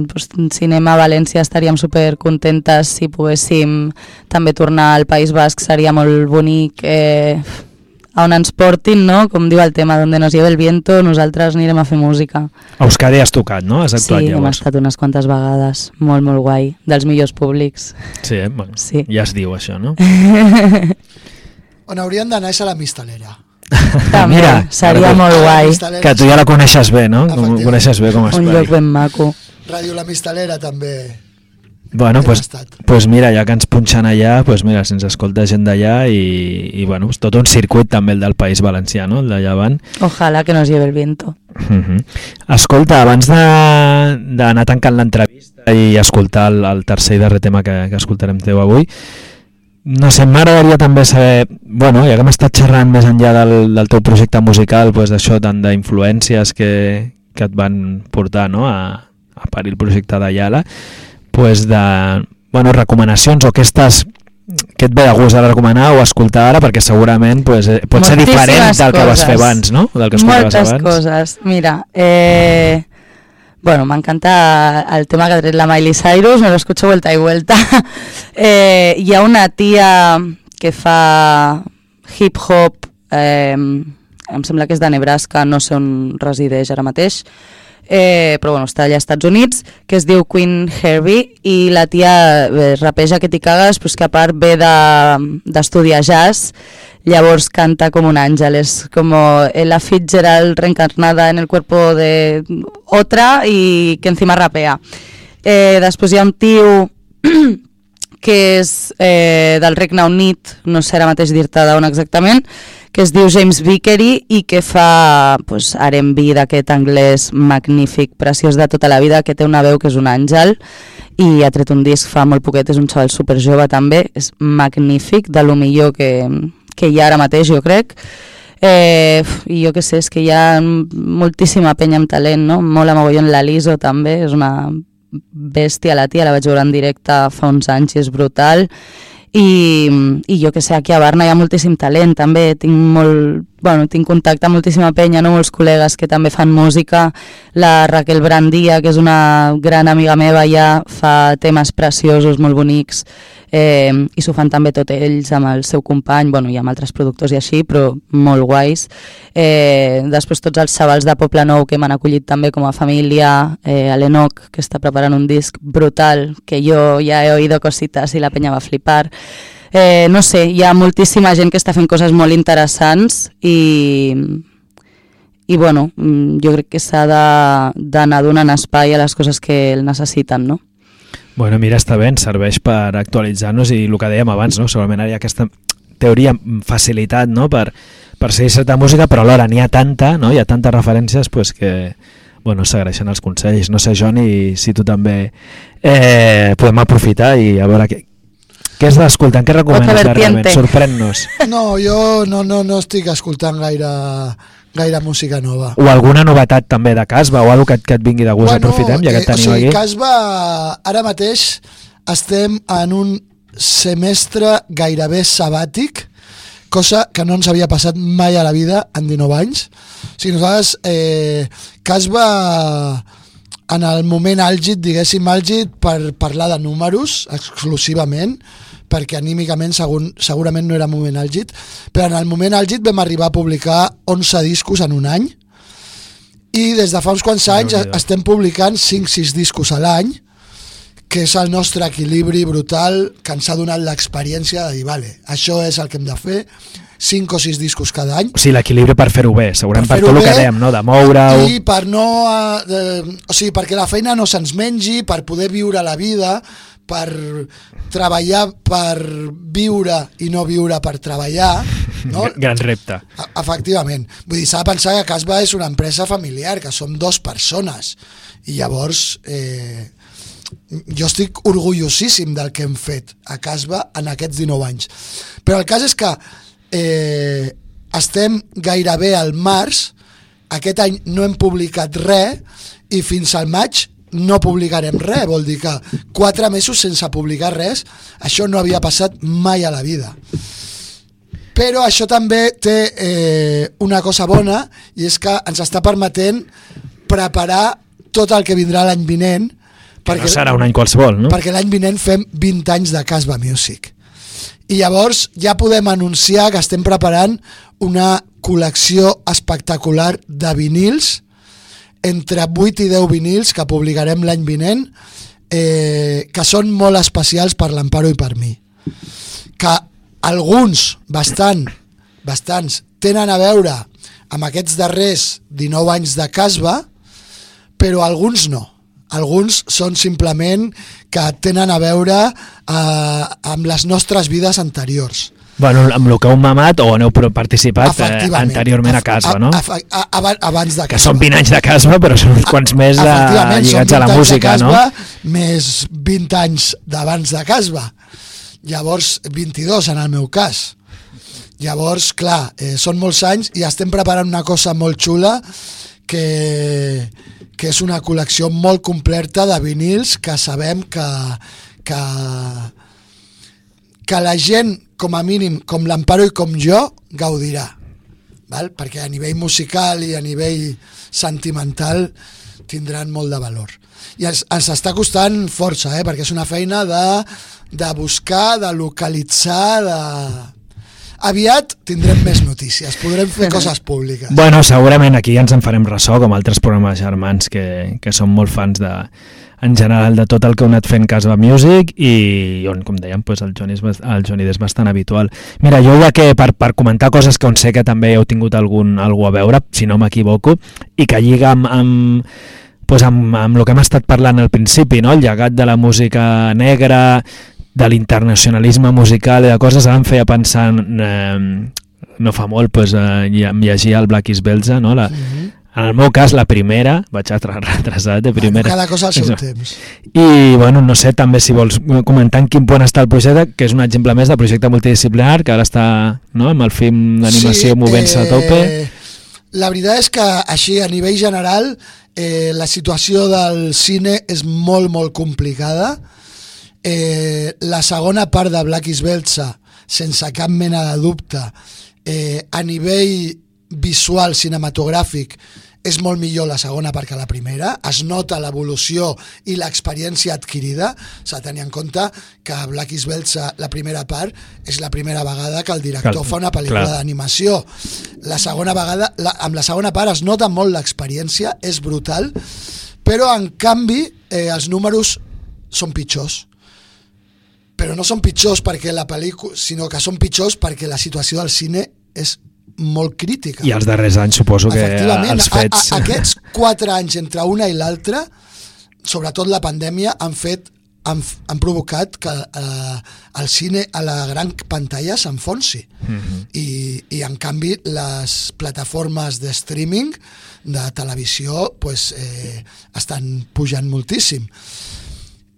Pues, cinema a València estaríem super contentes si poguéssim també tornar al País Basc, seria molt bonic. Eh, a on ens portin, no? Com diu el tema, donde nos lleve el viento, nosaltres anirem a fer música. A Euskadi has tocat, no? Has actuat sí, hem llavors. estat unes quantes vegades, molt, molt guai, dels millors públics. Sí, eh? bueno, Sí. ja es diu això, no? On haurien d'anar és a la mistalera. També, Mira, seria molt guai. Que tu ja la coneixes bé, no? Coneixes bé com a Un lloc ben maco. Ràdio La Mistalera també. Bueno, pues, pues mira, ja que ens punxen allà, pues mira, si ens escolta gent d'allà i, i bueno, és tot un circuit també el del País Valencià, no? El de Llevant. Ojalá que nos lleve el viento. Uh -huh. Escolta, abans de- d'anar tancant l'entrevista i escoltar el, el tercer i darrer tema que, que escoltarem teu avui, no sé, m'agradaria també saber, bueno, ja que hem estat xerrant més enllà del, del teu projecte musical, pues d'això, tant d'influències que, que et van portar no? a, a parir el projecte d'Ayala, pues de, bueno, recomanacions o què estàs què et ve de gust ara recomanar o escoltar ara perquè segurament pues, eh, pot ser Moltíssimes diferent del que vas fer coses. abans, no? Del que Moltes abans. coses. Mira, eh, bueno, m'encanta el tema que ha tret la Miley Cyrus, me lo escucho vuelta y vuelta. eh, hi ha una tia que fa hip-hop, eh, em sembla que és de Nebraska, no sé on resideix ara mateix, eh, però bueno, està allà als Estats Units, que es diu Queen Herbie, i la tia eh, rapeja que t'hi cagues, però que a part ve de- d'estudiar de, jazz, llavors canta com un àngel, és com Ella Fitzgerald reencarnada en el cuerpo de otra i que encima rapea. Eh, després hi ha un tio que és eh, del Regne Unit, no sé ara mateix dir-te d'on exactament, que es diu James Vickery i que fa pues, R&B d'aquest anglès magnífic, preciós de tota la vida, que té una veu que és un àngel i ha tret un disc fa molt poquet, és un xaval super jove també, és magnífic, de lo millor que, que hi ha ara mateix, jo crec. Eh, I jo què sé, és que hi ha moltíssima penya amb talent, no? Mola mogollon la Liso també, és una bèstia la tia, la vaig veure en directe fa uns anys i és brutal i, i jo que sé, aquí a Barna hi ha moltíssim talent també, tinc molt bueno, tinc contacte amb moltíssima penya, no? molts col·legues que també fan música, la Raquel Brandia, que és una gran amiga meva ja, fa temes preciosos, molt bonics, eh, i s'ho fan també tot ells amb el seu company, bueno, i amb altres productors i així, però molt guais. Eh, després tots els xavals de Poble Nou que m'han acollit també com a família, eh, l'Enoc, que està preparant un disc brutal, que jo ja he oído cositas i la penya va flipar. Eh, no sé, hi ha moltíssima gent que està fent coses molt interessants i, i bueno, mm, jo crec que s'ha d'anar donant espai a les coses que el necessiten, no? Bueno, mira, està bé, ens serveix per actualitzar-nos i el que dèiem abans, no? segurament hi ha aquesta teoria facilitat no? per, per seguir certa música, però alhora n'hi ha tanta, no? hi ha tantes referències pues, que bueno, s'agraeixen els consells. No sé, Johnny, si tu també eh, podem aprofitar i a veure què, què has d'escoltar, què recomanes darrerament? Sorprèn-nos. No, jo no, no, no estic escoltant gaire, gaire música nova. O alguna novetat també de Casba o alguna que, et- que et vingui de gust, aprofitem, ja que et eh, o tenim sigui, aquí. Casba, ara mateix estem en un semestre gairebé sabàtic, cosa que no ens havia passat mai a la vida en 19 anys. O sigui, nosaltres, eh, Casba, en el moment àlgid, diguéssim àlgid, per parlar de números exclusivament, perquè anímicament segur, segurament no era moment àlgid, però en el moment àlgid vam arribar a publicar 11 discos en un any, i des de fa uns quants anys Déu-n'hi-do. estem publicant 5-6 discos a l'any, que és el nostre equilibri brutal que ens ha donat l'experiència de dir, vale, això és el que hem de fer, 5 o 6 discos cada any, O sigui, l'equilibri per fer-ho bé, segurament per, Per tot el que dèiem, no? de moure-ho... i per no... Eh, o sigui, perquè la feina no se'ns mengi, per poder viure la vida, per treballar per viure i no viure per treballar, no? Gran repte. E- Efectivament. Vull dir, s'ha de pensar que Casba és una empresa familiar, que som dos persones. I llavors, eh, jo estic orgullosíssim del que hem fet a Casba en aquests 19 anys. Però el cas és que eh, estem gairebé al març, aquest any no hem publicat res i fins al maig no publicarem res, vol dir que quatre mesos sense publicar res, això no havia passat mai a la vida. Però això també té eh, una cosa bona i és que ens està permetent preparar tot el que vindrà l'any vinent Perquè no serà un any qualsevol, no? perquè l'any vinent fem 20 anys de Casba Music I llavors ja podem anunciar que estem preparant una col·lecció espectacular de vinils, entre 8 i 10 vinils que publicarem l'any vinent, eh, que són molt especials per l'Amparo i per mi. Que alguns, bastant, bastants, tenen a veure amb aquests darrers 19 anys de Casba, però alguns no. Alguns són simplement que tenen a veure eh, amb les nostres vides anteriors. Bueno, amb el que heu mamat o pro- participat eh, anteriorment a Casba, a- no? a- a- aba- abans de Que són 20 anys de Casba, però són uns quants més de, lligats a la 20 anys de música, no? Casba, Més 20 anys d'abans de Casba. Llavors, 22 en el meu cas. Llavors, clar, eh, són molts anys i estem preparant una cosa molt xula que, que és una col·lecció molt completa de vinils que sabem que, que, que la gent, com a mínim, com l'Amparo i com jo, gaudirà. Val? Perquè a nivell musical i a nivell sentimental tindran molt de valor. I ens, ens està costant força, eh? perquè és una feina de, de buscar, de localitzar, de... Aviat tindrem més notícies, podrem fer coses públiques. Bueno, segurament aquí ens en farem ressò, com altres programes germans que, que són molt fans de, en general de tot el que heu anat fent Casba Music i on, com dèiem, pues, el, Johnny és, el Johnny és bastant habitual. Mira, jo ja que per, per comentar coses que on sé que també heu tingut algun, algú a veure, si no m'equivoco, i que lliga amb, amb, pues amb, amb el que hem estat parlant al principi, no? el llegat de la música negra, de l'internacionalisme musical de coses, ara em feia pensar en, eh, no fa molt pues, eh, lle- em llegia el Black is Belza, no? la, en el meu cas la primera, vaig retrasat de primera. Cada cosa al seu Això. temps. I, bueno, no sé, també si vols comentar en quin punt està el projecte, que és un exemple més de projecte multidisciplinar, que ara està no, amb el film d'animació sí, movent-se a tope. eh, La veritat és que així a nivell general eh, la situació del cine és molt molt complicada. Eh, la segona part de Black is Belza, sense cap mena de dubte, eh, a nivell visual cinematogràfic és molt millor la segona part que la primera, es nota l'evolució i l'experiència adquirida, s'ha de tenir en compte que Black is Belza, la primera part, és la primera vegada que el director Clar, fa una pel·lícula d'animació. La segona vegada, la, amb la segona part es nota molt l'experiència, és brutal, però en canvi eh, els números són pitjors. Però no són pitjors perquè la pel·lícula, sinó que són pitjors perquè la situació del cine és molt crítica. I els darrers anys suposo que els fets... A, a, aquests quatre anys entre una i l'altra, sobretot la pandèmia, han fet han, han provocat que eh, el cine a la gran pantalla s'enfonsi. Mhm. I, I, en canvi, les plataformes de streaming de televisió pues, eh, estan pujant moltíssim.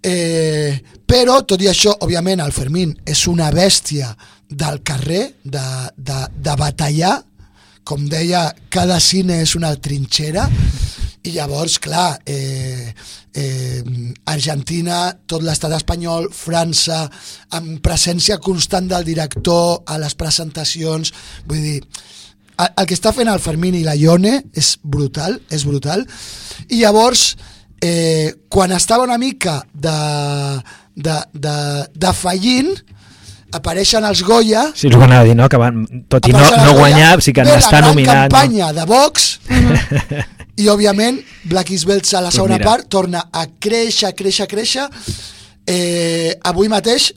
Eh, però, tot i això, òbviament, el Fermín és una bèstia del carrer, de, de, de batallar, com deia, cada cine és una trinxera, i llavors, clar, eh, eh, Argentina, tot l'estat espanyol, França, amb presència constant del director a les presentacions, vull dir, el, el que està fent el Fermín i la Ione és brutal, és brutal, i llavors, eh, quan estava una mica de, de, de, de fallint, apareixen els Goya, Sí, és el dir, no? Que van, tot i no, no guanyar, sí que ve la està gran nominat. No? campanya de Vox, i òbviament Black is Belts a la segona mira. part torna a créixer, créixer, créixer. Eh, avui mateix,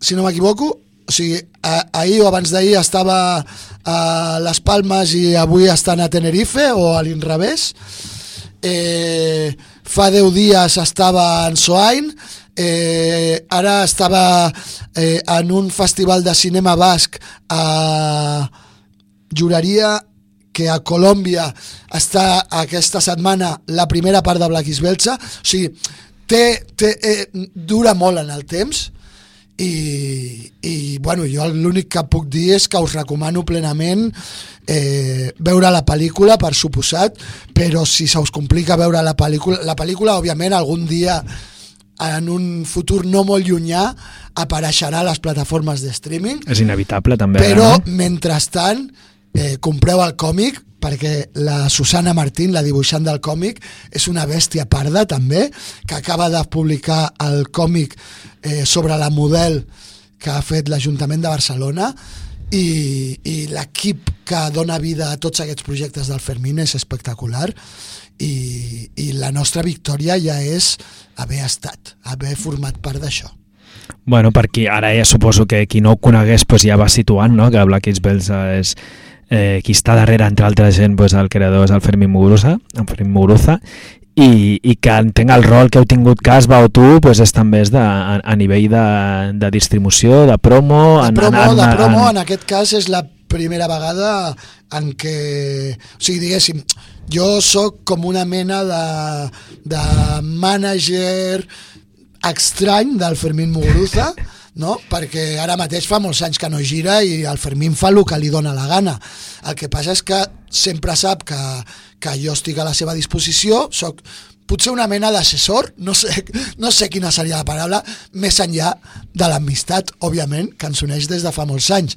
si no m'equivoco, o sigui, ahir o abans d'ahir estava a Les Palmes i avui estan a Tenerife o a l'inrevés. Eh, fa 10 dies estava en Soain, eh, ara estava eh, en un festival de cinema basc a juraria que a Colòmbia està aquesta setmana la primera part de Black is Belcha, o sigui, té, té, eh, dura molt en el temps i, i bueno, jo l'únic que puc dir és que us recomano plenament eh, veure la pel·lícula, per suposat, però si se us complica veure la pel·lícula, la pel·lícula, òbviament, algun dia en un futur no molt llunyà apareixerà a les plataformes de streaming, És inevitable, també. però no? mentrestant eh, compreu el còmic perquè la Susana Martín, la dibuixant del còmic, és una bèstia parda també, que acaba de publicar el còmic eh, sobre la model que ha fet l'Ajuntament de Barcelona i, i l'equip que dona vida a tots aquests projectes del Fermín és espectacular i, i la nostra victòria ja és haver estat, haver format part d'això. Bueno, per qui ara ja suposo que qui no ho conegués pues, ja va situant no? que Black is Bells és eh, qui està darrere, entre altres gent, pues, el creador és el Fermín Muguruza, el Fermín Muguruza i, i que entenc el rol que heu tingut Casba o tu pues, és també és de, a, a nivell de, de distribució, de promo... De en- promo, en- de en- promo, en aquest cas és la primera vegada en què, o sigui, diguéssim, jo sóc com una mena de, de mànager estrany del Fermín Muguruza, no? perquè ara mateix fa molts anys que no gira i el Fermín fa el que li dona la gana. El que passa és que sempre sap que, que jo estic a la seva disposició, sóc potser una mena d'assessor, no sé, no sé quina seria la paraula, més enllà de l'amistat, òbviament, que ens uneix des de fa molts anys.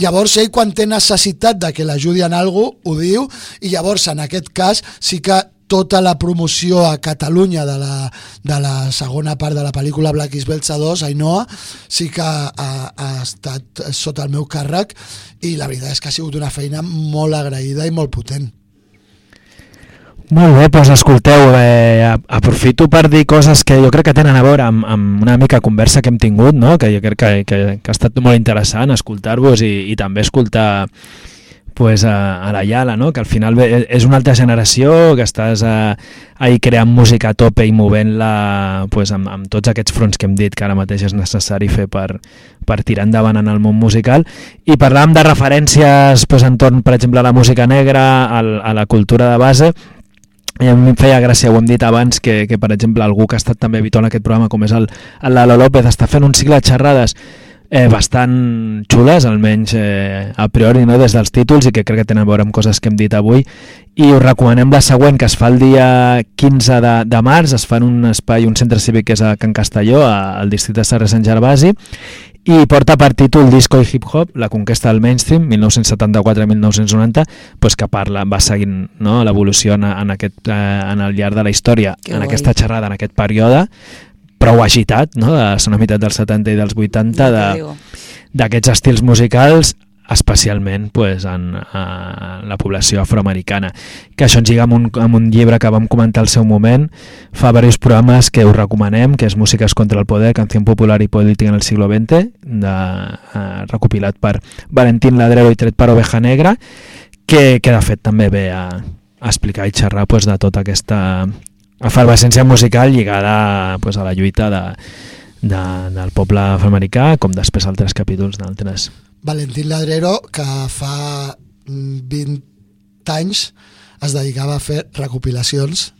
Llavors, ell, quan té necessitat de que l'ajudi en alguna ho diu, i llavors, en aquest cas, sí que tota la promoció a Catalunya de la, de la segona part de la pel·lícula Black is Belcha 2, Ainhoa, sí que ha, ha estat sota el meu càrrec i la veritat és que ha sigut una feina molt agraïda i molt potent. Molt bé, doncs escolteu, eh, a- aprofito per dir coses que jo crec que tenen a veure amb, amb una mica conversa que hem tingut, no? que jo crec que, que, que ha estat molt interessant escoltar-vos i, i també escoltar pues, a, a la Yala, no? que al final és una altra generació, que estàs eh, ahí creant música a tope i movent-la pues, amb, amb tots aquests fronts que hem dit que ara mateix és necessari fer per, per tirar endavant en el món musical i parlàvem de referències pues, entorn, per exemple, a la música negra, al, a la cultura de base i a mi em feia gràcia, ho hem dit abans, que, que per exemple algú que ha estat també habitual en aquest programa, com és el, el Lalo López, està fent un cicle de xerrades eh, bastant xules, almenys eh, a priori, no, des dels títols, i que crec que tenen a veure amb coses que hem dit avui, i us recomanem la següent, que es fa el dia 15 de, de març, es fa en un espai, un centre cívic que és a Can Castelló, a- al districte de Sarre Sant Gervasi, i porta per títol Disco i Hip Hop, la conquesta del mainstream, 1974-1990, pues que parla, va seguint no, l'evolució en, en, aquest, eh, en el llarg de la història, Que en guai. aquesta xerrada, en aquest període, prou agitat, no? de la meitat dels 70 i dels 80, Ja de, d'aquests estils musicals especialment pues, en, a la població afroamericana. Que això ens lliga amb un, amb un llibre que vam comentar al seu moment. Fa diversos programes que us recomanem que és Músiques contra el poder, canció popular i política en el siglo XX de, eh, recopilat per Valentín Ladrero i tret per Oveja Negra que, que de fet també ve a, a explicar i xerrar pues, de tota aquesta efervescència musical lligada pues, a la lluita de, de, del poble afroamericà com després altres capítols d'altres Valentín Ladrero, que fa mm, 20 anys es dedicava a fer recopilacions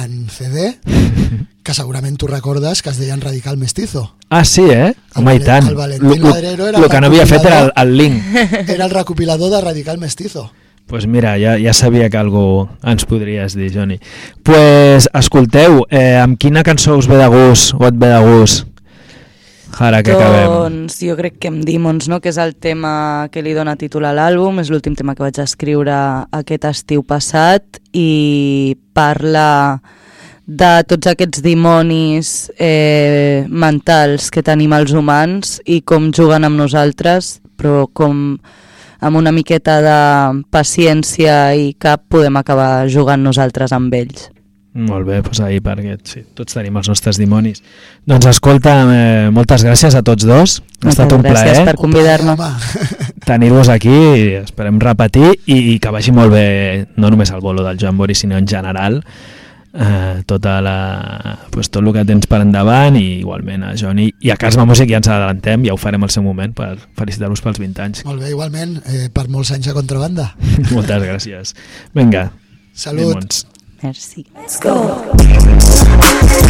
en CD, que segurament tu recordes que es deien Radical Mestizo. Ah, sí, eh? El Home, i tant. el Valentín Lo- Ladrero era el que no havia fet era el, el link. Era el recopilador de Radical Mestizo. pues mira, ja, ja sabia que algú ens podries dir, Joni. pues, escolteu, eh, amb quina cançó us ve de gust o et ve de gust? Ara que acabem. Doncs jo crec que amb Demons, no? que és el tema que li dona títol a l'àlbum, és l'últim tema que vaig escriure aquest estiu passat i parla de tots aquests dimonis eh, mentals que tenim els humans i com juguen amb nosaltres, però com amb una miqueta de paciència i cap podem acabar jugant nosaltres amb ells. Molt bé, doncs ahir perquè sí, tots tenim els nostres dimonis. Doncs escolta, eh, moltes gràcies a tots dos. Ha Moltes estat un gràcies plaer per convidar-me. Tenir-vos aquí i esperem repetir i, i que vagi molt bé no només el bolo del Joan Bori sinó en general eh, tota la, pues, tot el que tens per endavant i igualment a Joni i a Casma Music ja ens adelantem, ja ho farem al seu moment per felicitar-vos pels 20 anys molt bé, igualment, eh, per molts anys a contrabanda. moltes gràcies vinga, Salut. Dimons. Merci. Let's go. Let's go.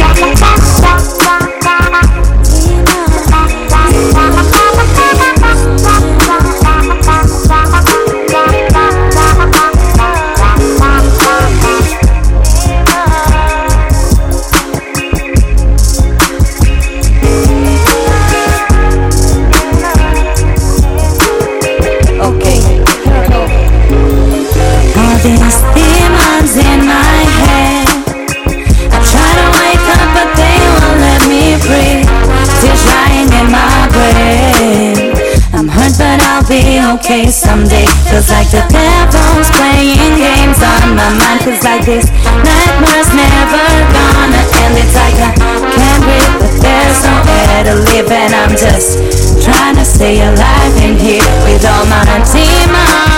Taste someday. Feels like the devil's playing games on my mind. Feels like this nightmare's never gonna end. It's like I can't breathe, but there's no air to live, and I'm just trying to stay alive in here with all my demons.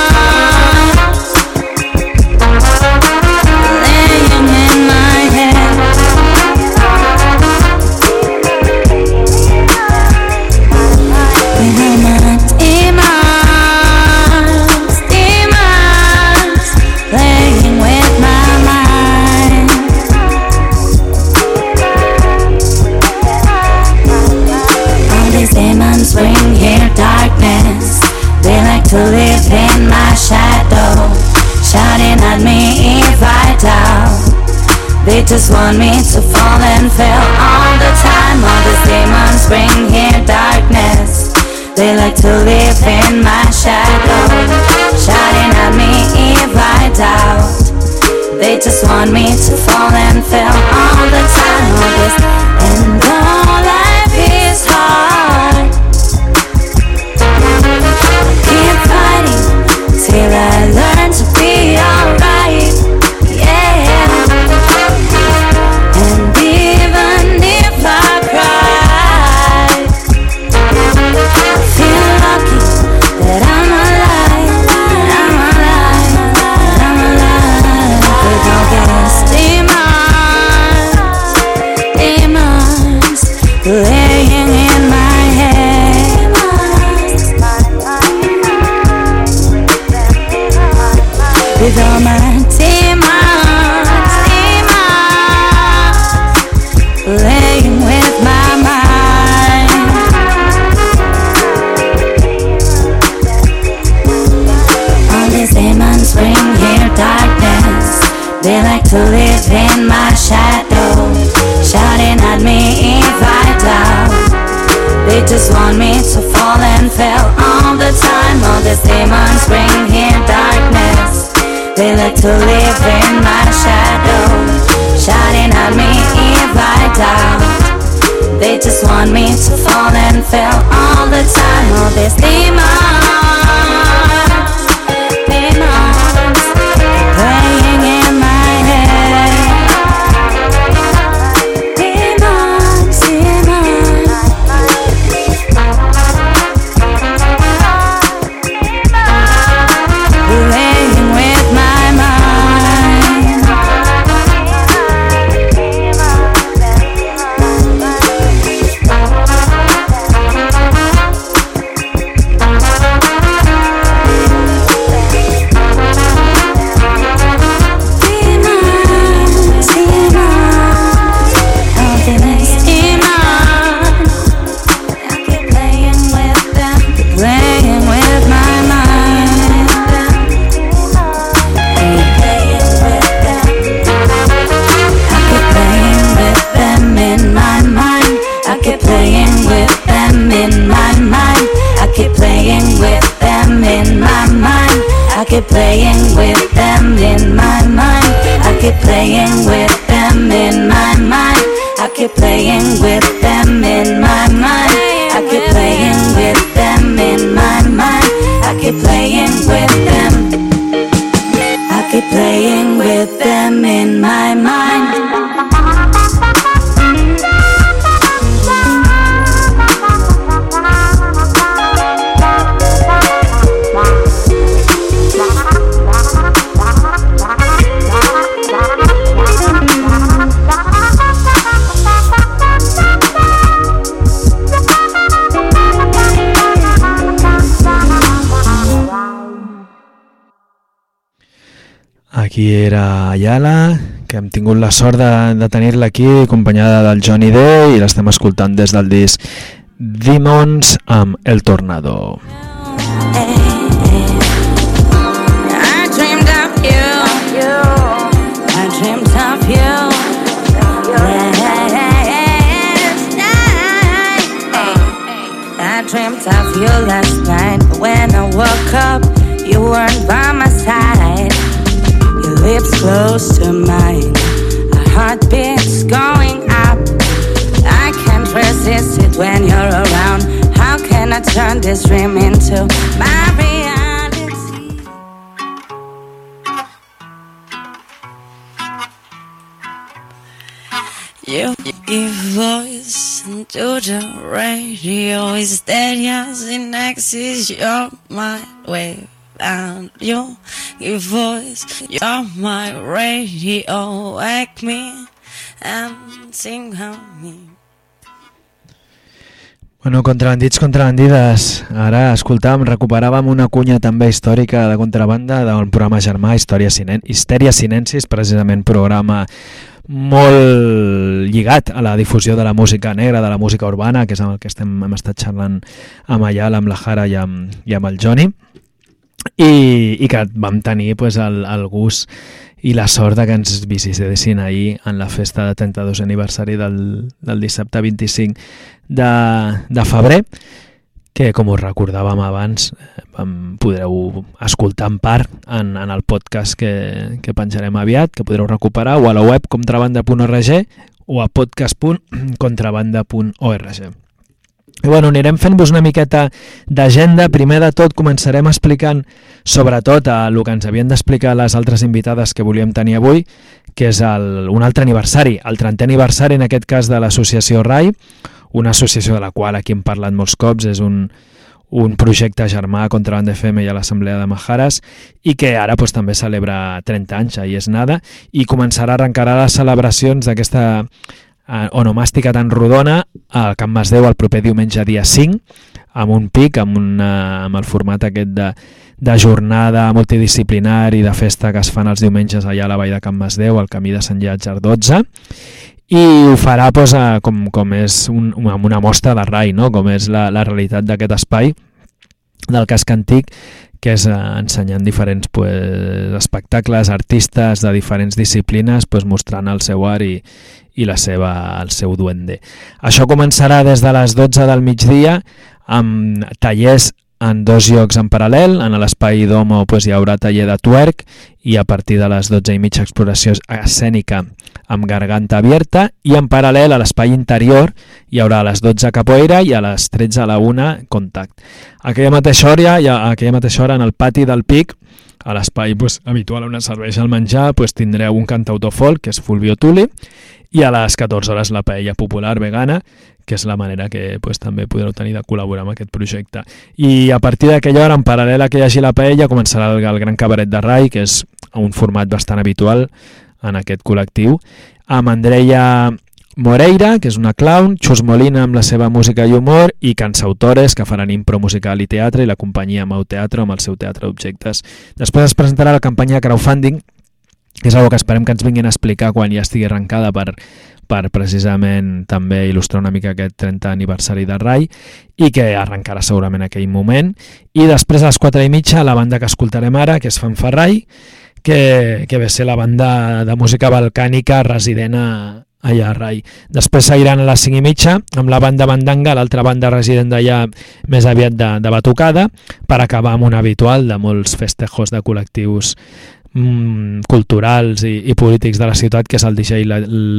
Me if I doubt. They just want me to fall and fail all the time. All these demons bring here darkness. They like to live in my shadow, shouting at me if I doubt. They just want me to fall and fail all the time. All this and all With all my demons, demons playing with my mind. All these demons bring here darkness. They like to live in my shadow, shouting at me if I doubt. They just want me to fall and fail all the time. All these demons bring here darkness. They like to live in my shadow, shouting at me if I doubt. They just want me to fall and fail all the time. Oh, all these demons, keep playing with them in my mind. I keep playing with them in my mind. I keep playing with them in my mind. I keep playing with them in my mind. I keep playing with them. Era Ayala, que hem tingut la sort de, de tenir-la aquí acompanyada del Johnny D i l'estem escoltant des del disc Demons amb El Tornado. I Turn this dream into my reality. You give voice to the radio. Is that yes in axis? You're my way. And you give voice, you're my radio. Wake me and sing on me. Bueno, contrabandits, contrabandides. Ara escoltàvem, recuperàvem una cunya també històrica de contrabanda del programa germà Història Sinen Histèria Sinensis, precisament programa molt lligat a la difusió de la música negra, de la música urbana, que és amb el que estem, hem estat xerrant amb Ayala, amb la Jara i amb, i amb el Johnny, i, i que vam tenir pues, el, el gust i la sort que ens visitessin ahir en la festa de 32 aniversari del, del dissabte 25 de, de febrer que com us recordàvem abans eh, vam, podreu escoltar en part en, en el podcast que, que penjarem aviat, que podreu recuperar o a la web contrabanda.org o a podcast.contrabanda.org. I bueno, anirem fent-vos una miqueta d'agenda. Primer de tot començarem explicant sobretot el que ens havien d'explicar les altres invitades que volíem tenir avui, que és el, un altre aniversari, el 30è aniversari en aquest cas de l'associació RAI, una associació de la qual aquí hem parlat molts cops, és un, un projecte germà contra Banda FM i a l'Assemblea de Majares i que ara pues, també celebra 30 anys, ahir és nada, i començarà a arrencar les celebracions d'aquesta eh, onomàstica tan rodona al Camp Masdeu el proper diumenge dia 5 amb un pic, amb, una, amb el format aquest de, de jornada multidisciplinari de festa que es fan els diumenges allà a la vall de Camp Masdeu, al camí de Sant Llàtzer 12 i ho farà a, com, com és un, amb una mostra de rai, no? com és la, la realitat d'aquest espai del casc antic que és eh, ensenyant diferents pues, espectacles, artistes de diferents disciplines, pues, mostrant el seu art i, i la seva, el seu duende. Això començarà des de les 12 del migdia amb tallers en dos llocs en paral·lel. En l'espai d'Homo pues, hi haurà taller de tuerc i a partir de les 12 i mitja exploració escènica amb garganta abierta i en paral·lel a l'espai interior hi haurà a les 12 capoeira i a les 13 a la 1 contact. Aquella mateixa hora, ja, aquella mateixa hora en el pati del Pic a l'espai pues, habitual on es serveix el menjar pues, tindreu un cantautor folk que és Fulvio Tuli i a les 14 hores la paella popular vegana que és la manera que pues, també podreu tenir de col·laborar amb aquest projecte. I a partir d'aquella hora, en paral·lel a que hi hagi la paella, començarà el, el Gran Cabaret de Rai, que és un format bastant habitual en aquest col·lectiu, amb Andreia Moreira, que és una clown, Xus Molina amb la seva música i humor i cansautores que faran impro musical i teatre i la companyia Mau Teatre amb el seu teatre d'objectes. Després es presentarà la campanya crowdfunding que és una que esperem que ens vinguin a explicar quan ja estigui arrencada per, per precisament també il·lustrar una mica aquest 30 aniversari de RAI i que arrencarà segurament aquell moment. I després a les 4 i mitja la banda que escoltarem ara, que és Fanfarrai, que, que ve ser la banda de música balcànica resident a, allà a Rai. Després seguiran a les 5 i mitja amb la banda Bandanga, l'altra banda resident d'allà més aviat de, de batucada, per acabar amb un habitual de molts festejos de col·lectius mm, culturals i, i polítics de la ciutat que és el DJ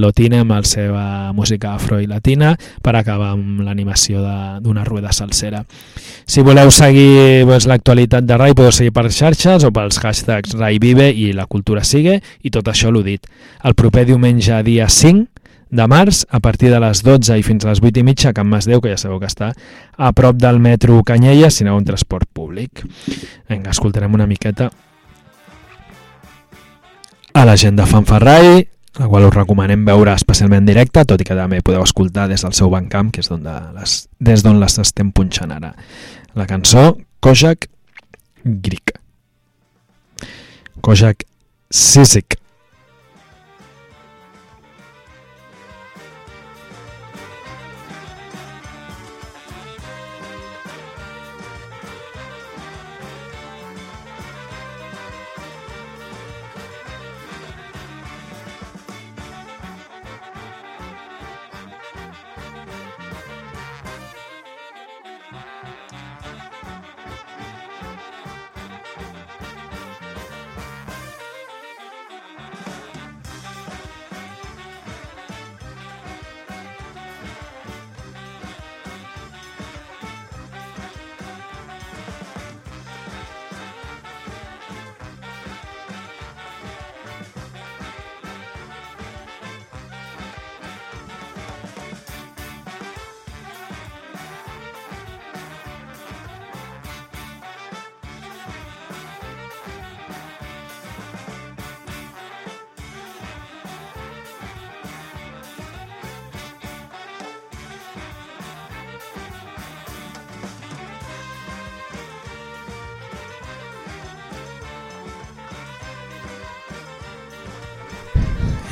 Lotine amb la seva música afro i latina per acabar amb l'animació d'una rueda salsera. Si voleu seguir pues, l'actualitat de Rai podeu seguir per xarxes o pels hashtags Rai Vive i la cultura sigue i tot això l'ho dit. El proper diumenge dia 5 de març, a partir de les 12 i fins a les 8 i mitja a Can Masdeu, que ja sabeu que està a prop del metro Canyella, si aneu en transport públic. Vinga, escoltarem una miqueta a la gent de Fanfarrai, la qual us recomanem veure especialment en directe, tot i que també podeu escoltar des del seu bancamp, que és d'on de les, des d'on les estem punxant ara. La cançó Kojak Grik. Kojak Sisik.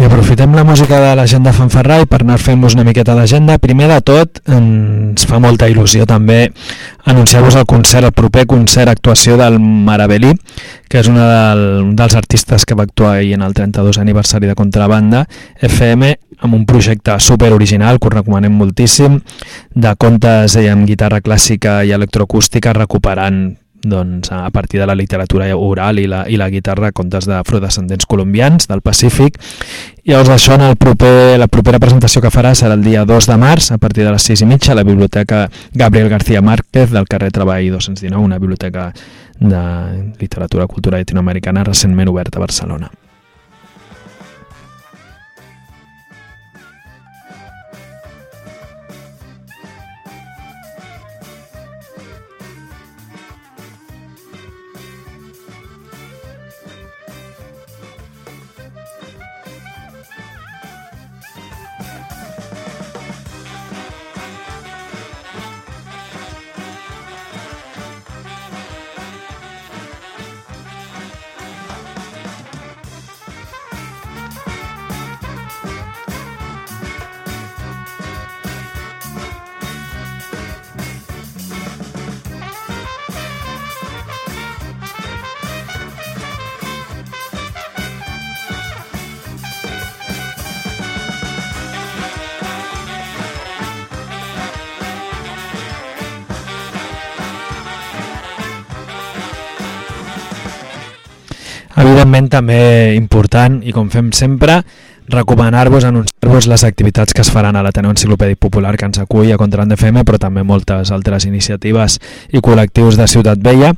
Aprofitem la música de l'agenda Fanfarrai per anar fent-vos una miqueta d'agenda. Primer de tot, ens fa molta il·lusió també anunciar-vos el concert, el proper concert actuació del Maravelí, que és una del, un dels artistes que va actuar ahir en el 32 aniversari de Contrabanda FM, amb un projecte super original que us recomanem moltíssim, de contes amb guitarra clàssica i electroacústica recuperant doncs, a partir de la literatura oral i la, i la guitarra contes d'afrodescendents colombians del Pacífic. I llavors això en el proper, la propera presentació que farà serà el dia 2 de març a partir de les 6 i mitja a la biblioteca Gabriel García Márquez del carrer Treball 219 una biblioteca de literatura cultura llatinoamericana recentment oberta a Barcelona Evidentment també important i com fem sempre recomanar-vos, anunciar-vos les activitats que es faran a l'Ateneu Enciclopèdic Popular que ens acull a Contran FM, però també moltes altres iniciatives i col·lectius de Ciutat Vella.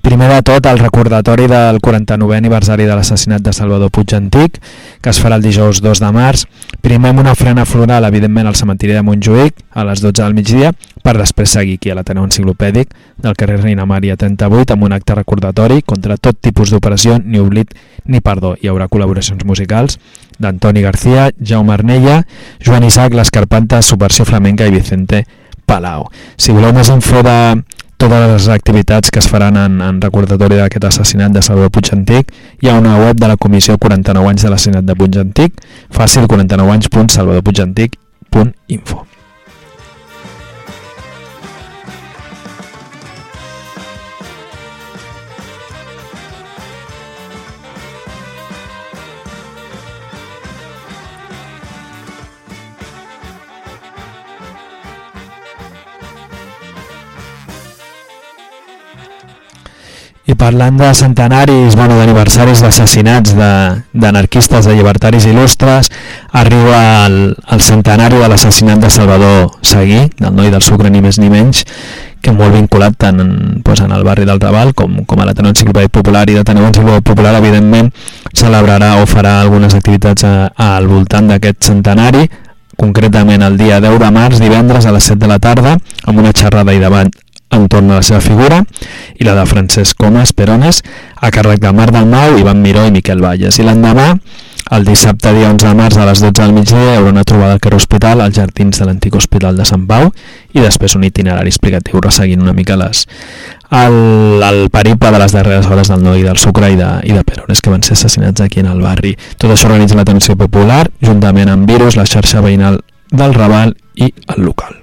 Primer de tot, el recordatori del 49è aniversari de l'assassinat de Salvador Puig Antic, que es farà el dijous 2 de març. Primer amb una ofrena floral, evidentment, al cementiri de Montjuïc, a les 12 del migdia, per després seguir aquí a l'Ateneu Enciclopèdic del carrer Reina Maria 38 amb un acte recordatori contra tot tipus d'operació, ni oblit ni perdó. Hi haurà col·laboracions musicals d'Antoni García, Jaume Arnella, Joan Isaac, l'Escarpanta, Subversió Flamenca i Vicente Palau. Si voleu més info de totes les activitats que es faran en, en recordatori d'aquest assassinat de Salvador Puig Antic, hi ha una web de la Comissió 49 anys de l'assassinat de Puig Antic, fàcil 49anys.salvadorpuigantic.info. I parlant de centenaris, bueno, d'aniversaris d'assassinats d'anarquistes, de, de llibertaris il·lustres, arriba el, el centenari de l'assassinat de Salvador Seguí, del noi del Sucre, ni més ni menys, que molt vinculat tant en, pues, en el barri del Raval com, com a l'Ateneu Enciclopèdic Popular. I l'Ateneu Enciclopèdic Popular evidentment celebrarà o farà algunes activitats a, a, al voltant d'aquest centenari concretament el dia 10 de març, divendres a les 7 de la tarda, amb una xerrada i debat entorn a la seva figura i la de Francesc Comas Perones a càrrec de Marc Dalmau, Ivan Miró i Miquel Valles. I l'endemà, el dissabte dia 11 de març a les 12 del migdia hi haurà una trobada al carrer Hospital als jardins de l'antic Hospital de Sant Pau i després un itinerari explicatiu resseguint una mica les, el, el periple de les darreres hores del noi del Sucre i de, i de Perones que van ser assassinats aquí en el barri. Tot això organitza l'atenció popular juntament amb Virus, la xarxa veïnal del Raval i el local.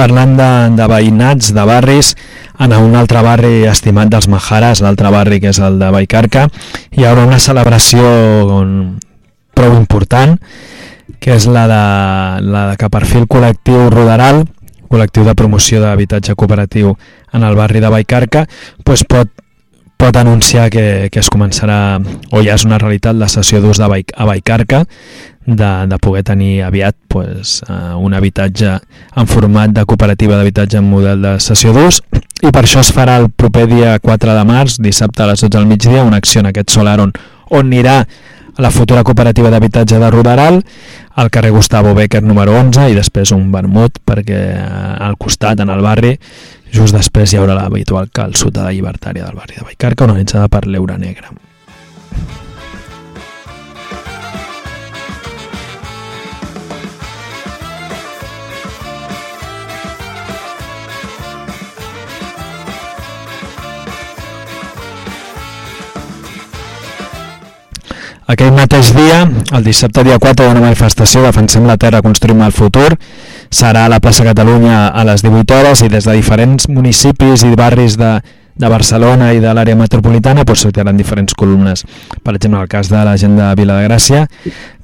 Parlant de, de veïnats, de barris, en un altre barri estimat dels Majares, l'altre barri que és el de Baicarca, hi haurà una celebració prou important, que és la de, la de que per fi el col·lectiu Roderal, col·lectiu de promoció d'habitatge cooperatiu en el barri de Baicarca, pues pot pot anunciar que, que es començarà, o ja és una realitat, la sessió d'ús a Baicarca, de, de poder tenir aviat pues, uh, un habitatge en format de cooperativa d'habitatge en model de sessió d'ús i per això es farà el proper dia 4 de març, dissabte a les 12 del migdia, una acció en aquest solar on, on anirà la futura cooperativa d'habitatge de Rodaral, al carrer Gustavo Becker número 11 i després un vermut perquè eh, al costat, en el barri, just després hi haurà l'habitual calçuta llibertària del barri de Baicarca organitzada per l'Eura Negra. Aquell mateix dia, el dissabte dia 4, hi ha una manifestació Defensem la Terra, construïm el futur. Serà a la plaça Catalunya a les 18 hores i des de diferents municipis i barris de, de Barcelona i de l'àrea metropolitana doncs, sortiran diferents columnes. Per exemple, el cas de la gent de Vila de Gràcia,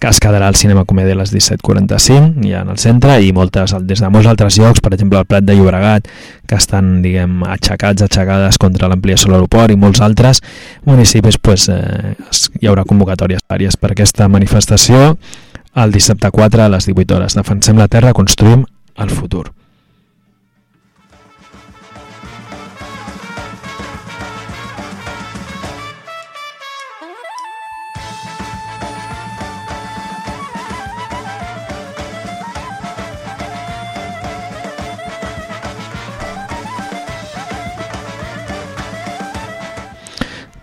que es quedarà al cinema comèdia a les 17.45, ja en el centre, i moltes, des de molts altres llocs, per exemple, el Prat de Llobregat, que estan, diguem, aixecats, aixecades contra l'ampliació de l'aeroport i molts altres municipis, doncs, eh, hi haurà convocatòries vàries per aquesta manifestació el dissabte 4 a les 18 hores. Defensem la terra, construïm el futur.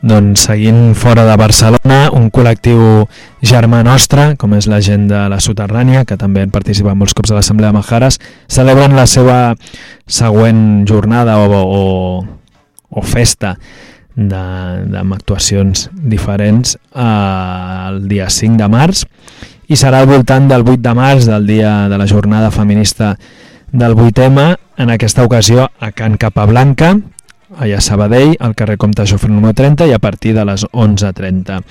Doncs seguint fora de Barcelona, un col·lectiu germà nostre, com és la gent de la Soterrània, que també han participat molts cops a l'Assemblea de Majares, celebren la seva següent jornada o, o, o festa de, amb actuacions diferents eh, el dia 5 de març i serà al voltant del 8 de març, del dia de la jornada feminista del 8M, en aquesta ocasió a Can Capablanca, allà a Sabadell, al carrer Comte Jofre número 30 i a partir de les 11.30.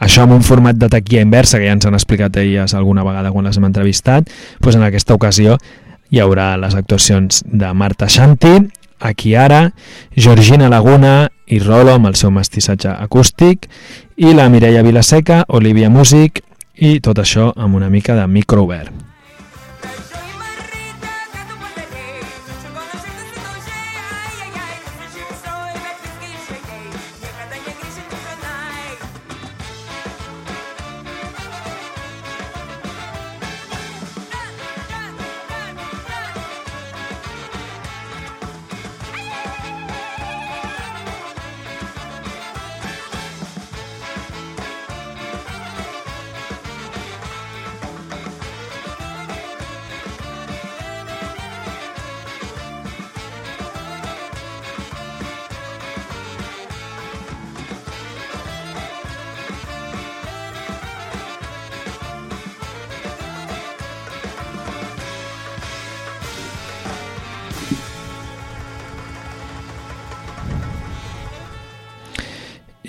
Això amb un format de taquilla inversa, que ja ens han explicat elles alguna vegada quan les hem entrevistat, doncs en aquesta ocasió hi haurà les actuacions de Marta Shanti, Akiara, Georgina Laguna i Rolo amb el seu mestissatge acústic i la Mireia Vilaseca, Olivia Music i tot això amb una mica de micro obert.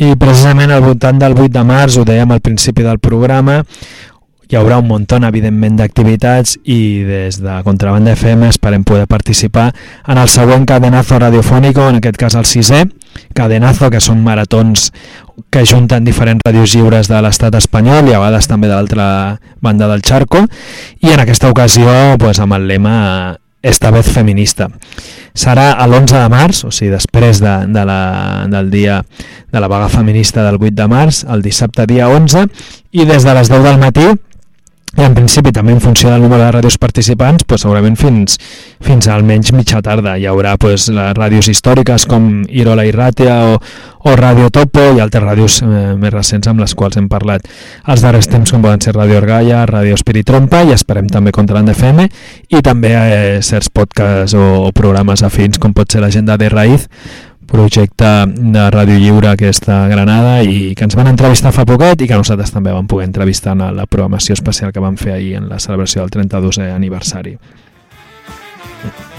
I precisament al voltant del 8 de març, ho dèiem al principi del programa, hi haurà un munt, evidentment, d'activitats i des de Contrabanda FM esperem poder participar en el següent cadenazo radiofònico, en aquest cas el sisè, cadenazo, que són maratons que junten diferents ràdios lliures de l'estat espanyol i a vegades també de l'altra banda del Charco, i en aquesta ocasió pues, amb el lema esta vez feminista. Serà a l'11 de març, o sigui, després de, de la, del dia de la vaga feminista del 8 de març, el dissabte dia 11, i des de les 10 del matí i en principi també en funció del número de ràdios participants pues, segurament fins, fins a almenys mitja tarda. Hi haurà pues, les ràdios històriques com Irola i Ràtia o, o Radio Topo i altres ràdios eh, més recents amb les quals hem parlat. Els darrers temps com poden ser Radio Orgalla, Radio Espirit Trompa i esperem també contra l'ANDFM i també eh, certs podcasts o, o programes afins com pot ser l'agenda de Raïz projecte de Ràdio Lliure aquesta Granada i que ens van entrevistar fa poquet i que nosaltres també vam poder entrevistar en la programació especial que vam fer ahir en la celebració del 32è aniversari. Trotsky.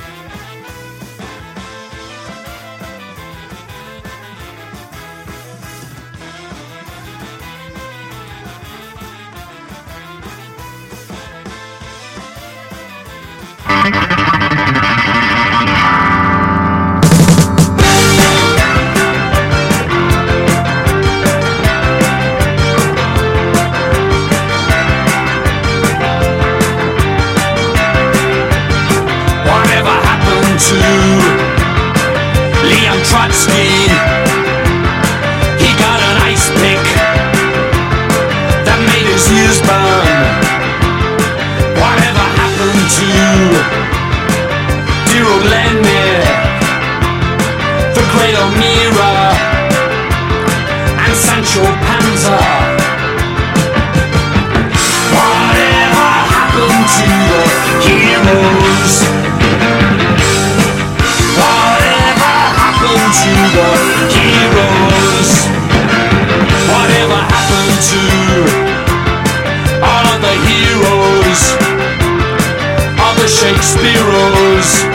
Shakespeareos?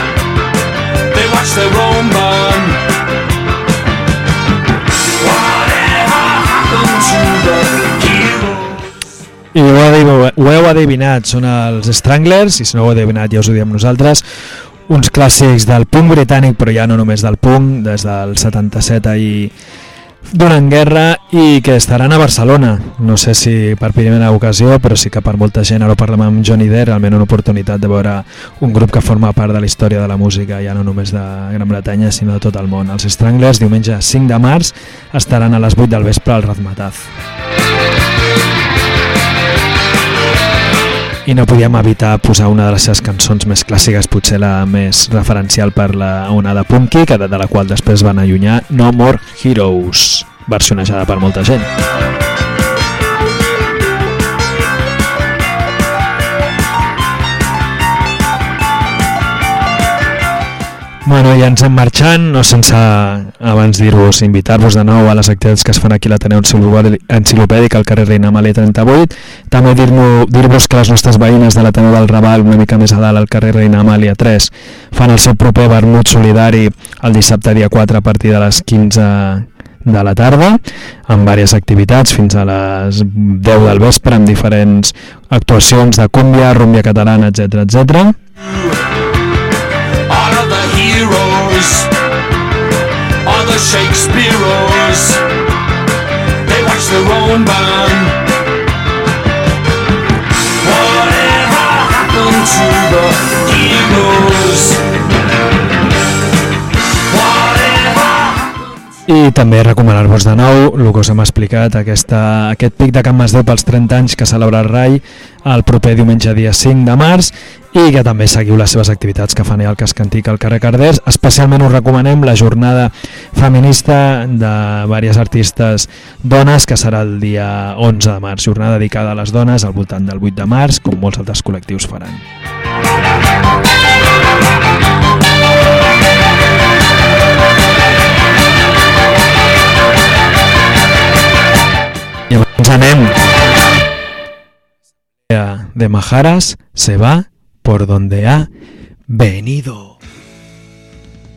They watch their own to the? I ho, ho heu adivinat, són els Stranglers, i si no ho heu adivinat ja us ho diem nosaltres, uns clàssics del punk britànic, però ja no només del punk, des del 77 ahir donen guerra i que estaran a Barcelona. No sé si per primera ocasió, però sí que per molta gent, ara parlem amb Johnny Deere, almenys una oportunitat de veure un grup que forma part de la història de la música, ja no només de Gran Bretanya, sinó de tot el món. Els Stranglers, diumenge 5 de març, estaran a les 8 del vespre al Razmataz. I no podíem evitar posar una de les seves cançons més clàssiques, potser la més referencial per la onada punky, que de la qual després van allunyar No More Heroes, versionejada per molta gent. Bueno, ja ens hem marxant, no sense abans dir-vos, invitar-vos de nou a les activitats que es fan aquí a l'Ateneu Enciclopèdic al carrer Reina Amàlia 38. També dir-vos dir que les nostres veïnes de l'Ateneu del Raval, una mica més a dalt al carrer Reina Amàlia 3, fan el seu proper vermut solidari el dissabte dia 4 a partir de les 15 de la tarda, amb diverses activitats fins a les 10 del vespre, amb diferents actuacions de cúmbia, rúmbia catalana, etc etc. of the heroes, all the Shakespeareos, they watch their own burn. Whatever happened to the heroes? I també recomanar-vos de nou el que us hem explicat, aquesta, aquest pic de Can Masdeu pels 30 anys que celebra el RAI el proper diumenge dia 5 de març i que també seguiu les seves activitats que fan al Casc Antic al carrer Carders. Especialment us recomanem la jornada feminista de diverses artistes dones que serà el dia 11 de març, jornada dedicada a les dones al voltant del 8 de març, com molts altres col·lectius faran. I abans anem de Majaras se va por donde ha venido.